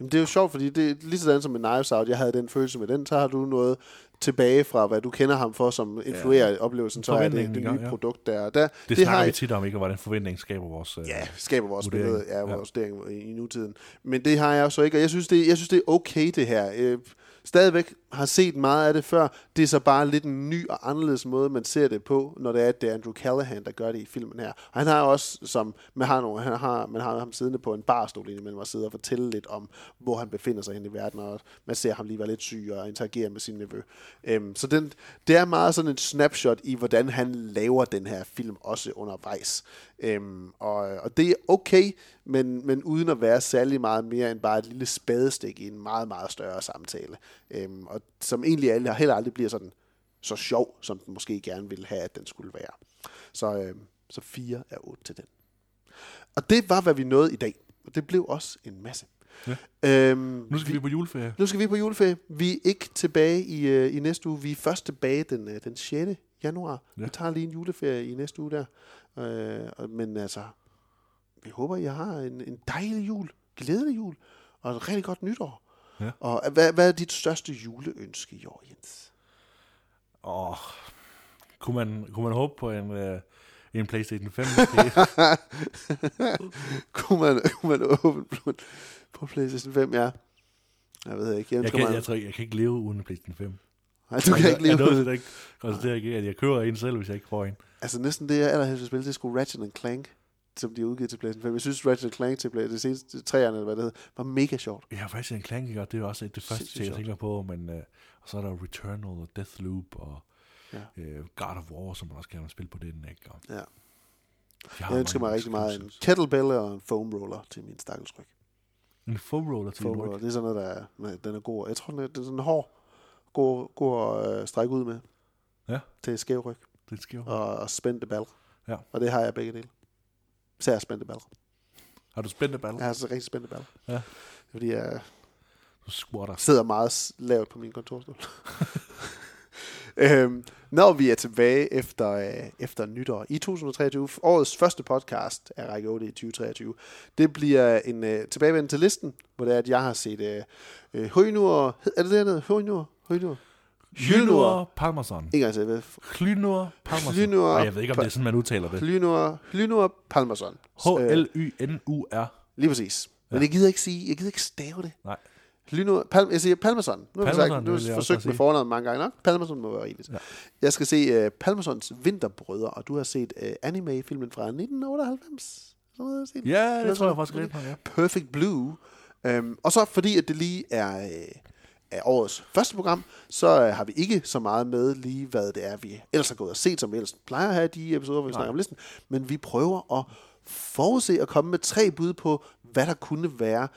Jamen, det er jo sjovt, fordi det er lige sådan som med Knives Out. Jeg havde den følelse med den. Så har du noget tilbage fra, hvad du kender ham for, som influerer ja. oplevelsen. Så er det det ja, nye ja. produkt der. der Det, det snakker har vi tit om, ikke? Hvordan forventningen skaber vores øh, Ja, skaber vores vurdering. billede af vores vurdering i, i nutiden. Men det har jeg så ikke, og jeg synes, det, jeg synes, det er okay, det her. Øh, stadigvæk har set meget af det før. Det er så bare lidt en ny og anderledes måde, man ser det på, når det er, at det er Andrew Callahan, der gør det i filmen her. Og han har også, som man har, nogle, han har, man har ham siddende på en barstol indimellem og sidder og fortælle lidt om, hvor han befinder sig hen i verden, og man ser ham lige være lidt syg og interagere med sin nevø. Øhm, så den, det er meget sådan et snapshot i, hvordan han laver den her film, også undervejs. Øhm, og, og det er okay, men, men uden at være særlig meget mere end bare et lille spadestik i en meget, meget større samtale. Øhm, og som egentlig aldrig- heller aldrig bliver sådan så sjov, som den måske gerne ville have, at den skulle være. Så, øhm, så 4 er 8 til den. Og det var, hvad vi nåede i dag. Og det blev også en masse. Ja. Øhm, Nu skal vi på juleferie. Nu skal vi på juleferie. Vi er ikke tilbage i, øh, i næste uge. Vi er først tilbage den, øh, den 6. januar. Ja. Ja. Vi tager lige en juleferie i næste uge der. Øh, men altså, vi håber, I har en, en dejlig jul, glædelig jul, og et rigtig godt nytår. Ja. Og hvad, hvad er dit største juleønske i år, Jens? Åh, kunne man, kunne man håbe på en, øh, en PlayStation 5. kunne, man, kunne man åbne på, på PlayStation 5, ja. Jeg ved ikke. Jeg, kan, man... jeg, tror, jeg kan ikke leve uden en PlayStation 5. Nej, du kan jeg, ikke leve uden. Jeg, konstaterer ikke, at jeg kører en selv, hvis jeg ikke får en. Altså næsten det, jeg allerhelst vil spille, det er sgu Ratchet Clank som de udgivet til PlayStation 5. Jeg synes, Ratchet Clank til det seneste træerne, eller hvad det hedder, var mega sjovt. Ja, en Clank, ikke? det er også det første, ting, jeg tænker på, men uh, og så er der Returnal og Deathloop og ja. uh, God of War, som man også gerne vil spille på den, ikke? Og ja. Jeg, jeg ønsker mig rigtig meget en kettlebell og en foam roller til min stakkelsryg. En foam roller til foam roller, det er sådan noget, der er, den er god. Jeg tror, den er, den er sådan hård, god, god at uh, strække ud med. Ja. Til skæv ryg. Det er skæv. Og, spændte ball. Ja. Og det har jeg begge dele. Især spændte ball. Har du spændte ball? Jeg har så rigtig spændte ball. Ja. Fordi jeg du squatter. sidder meget lavt på min kontorstol. øhm, når vi er tilbage efter, øh, efter nytår i 2023, årets første podcast af Række 8 i 2023, det bliver en øh, tilbagevendelse til listen, hvor det er, at jeg har set øh, øh, Højnur, er det det, der Højnur? Højnur? Hlynur Palmerson. En gang til. Hlynur Palmerson. Hlynur. Ej, jeg ved ikke, om det er sådan, man udtaler det. Hlynur, Hlynur Palmerson. H-L-Y-N-U-R. Lige præcis. Men jeg gider ikke sige, jeg gider ikke stave det. Nej. Hlynur, Pal, jeg siger Palmerson. Nu har vi sagt, nu har vi forsøgt med fornavnet mange gange nok. Palmerson må være rigeligt. Ja. Jeg skal se uh, Palmersons Vinterbrødre, og du har set uh, anime-filmen fra 1998. Så har jeg set. Ja, det, det tror jeg faktisk ja. Perfect Blue. Um, og så fordi, at det lige er... Uh, af årets første program, så øh, har vi ikke så meget med lige, hvad det er, vi ellers har gået og set, som ellers plejer at have de episoder, hvor vi Nej. snakker om listen. Men vi prøver at forudse og komme med tre bud på, hvad der kunne være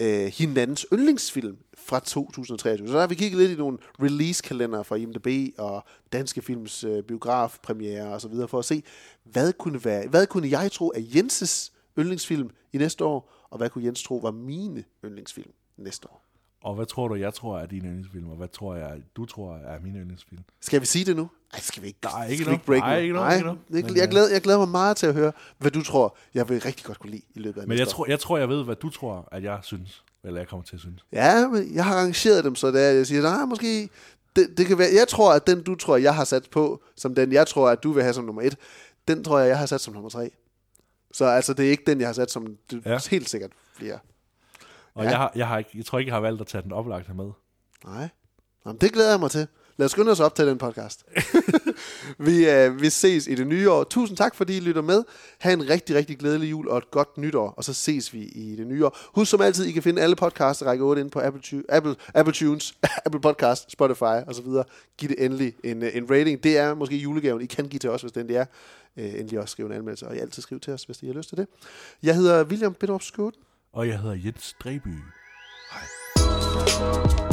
øh, hinandens yndlingsfilm fra 2023. Så der har vi kigget lidt i nogle release-kalender fra IMDb og Danske Films øh, biografpremiere og så videre, for at se, hvad kunne, være, hvad kunne jeg tro er Jenses yndlingsfilm i næste år, og hvad kunne Jens tro var mine yndlingsfilm næste år. Og hvad tror du, jeg tror er din yndlingsfilm, og hvad tror jeg, du tror er min yndlingsfilm? Skal vi sige det nu? Ej, skal vi ikke? Nej, ikke nu. Ikke break Nej, ikke nu. Nej, ikke nu. Jeg, jeg, glæder, jeg glæder mig meget til at høre, hvad du tror, jeg vil rigtig godt kunne lide i løbet af Men jeg tror, jeg tror, jeg ved, hvad du tror, at jeg synes, eller jeg kommer til at synes. Ja, men jeg har arrangeret dem, så det er, jeg siger, nej, måske, det, det kan være, jeg tror, at den, du tror, jeg har sat på, som den, jeg tror, at du vil have som nummer et, den tror jeg, jeg har sat som nummer tre. Så altså, det er ikke den, jeg har sat som, det ja. helt sikkert bliver. Og ja. jeg, har, jeg, har ikke, jeg tror ikke, jeg har valgt at tage den oplagte med. Nej. Jamen, det glæder jeg mig til. Lad os skynde os op til den podcast. vi, øh, vi ses i det nye år. Tusind tak, fordi I lytter med. Ha' en rigtig, rigtig glædelig jul og et godt nytår. Og så ses vi i det nye år. Husk som altid, I kan finde alle podcasts række 8 inde på Apple, Apple, Apple Tunes, Apple Podcast, Spotify osv. Giv det endelig en, øh, en rating. Det er måske julegaven, I kan give til os, hvis det er. Øh, endelig også skrive en anmeldelse. Og I altid skrive til os, hvis I har lyst til det. Jeg hedder William Bidrup Skåden. Og jeg hedder Jens Dreby. Hej.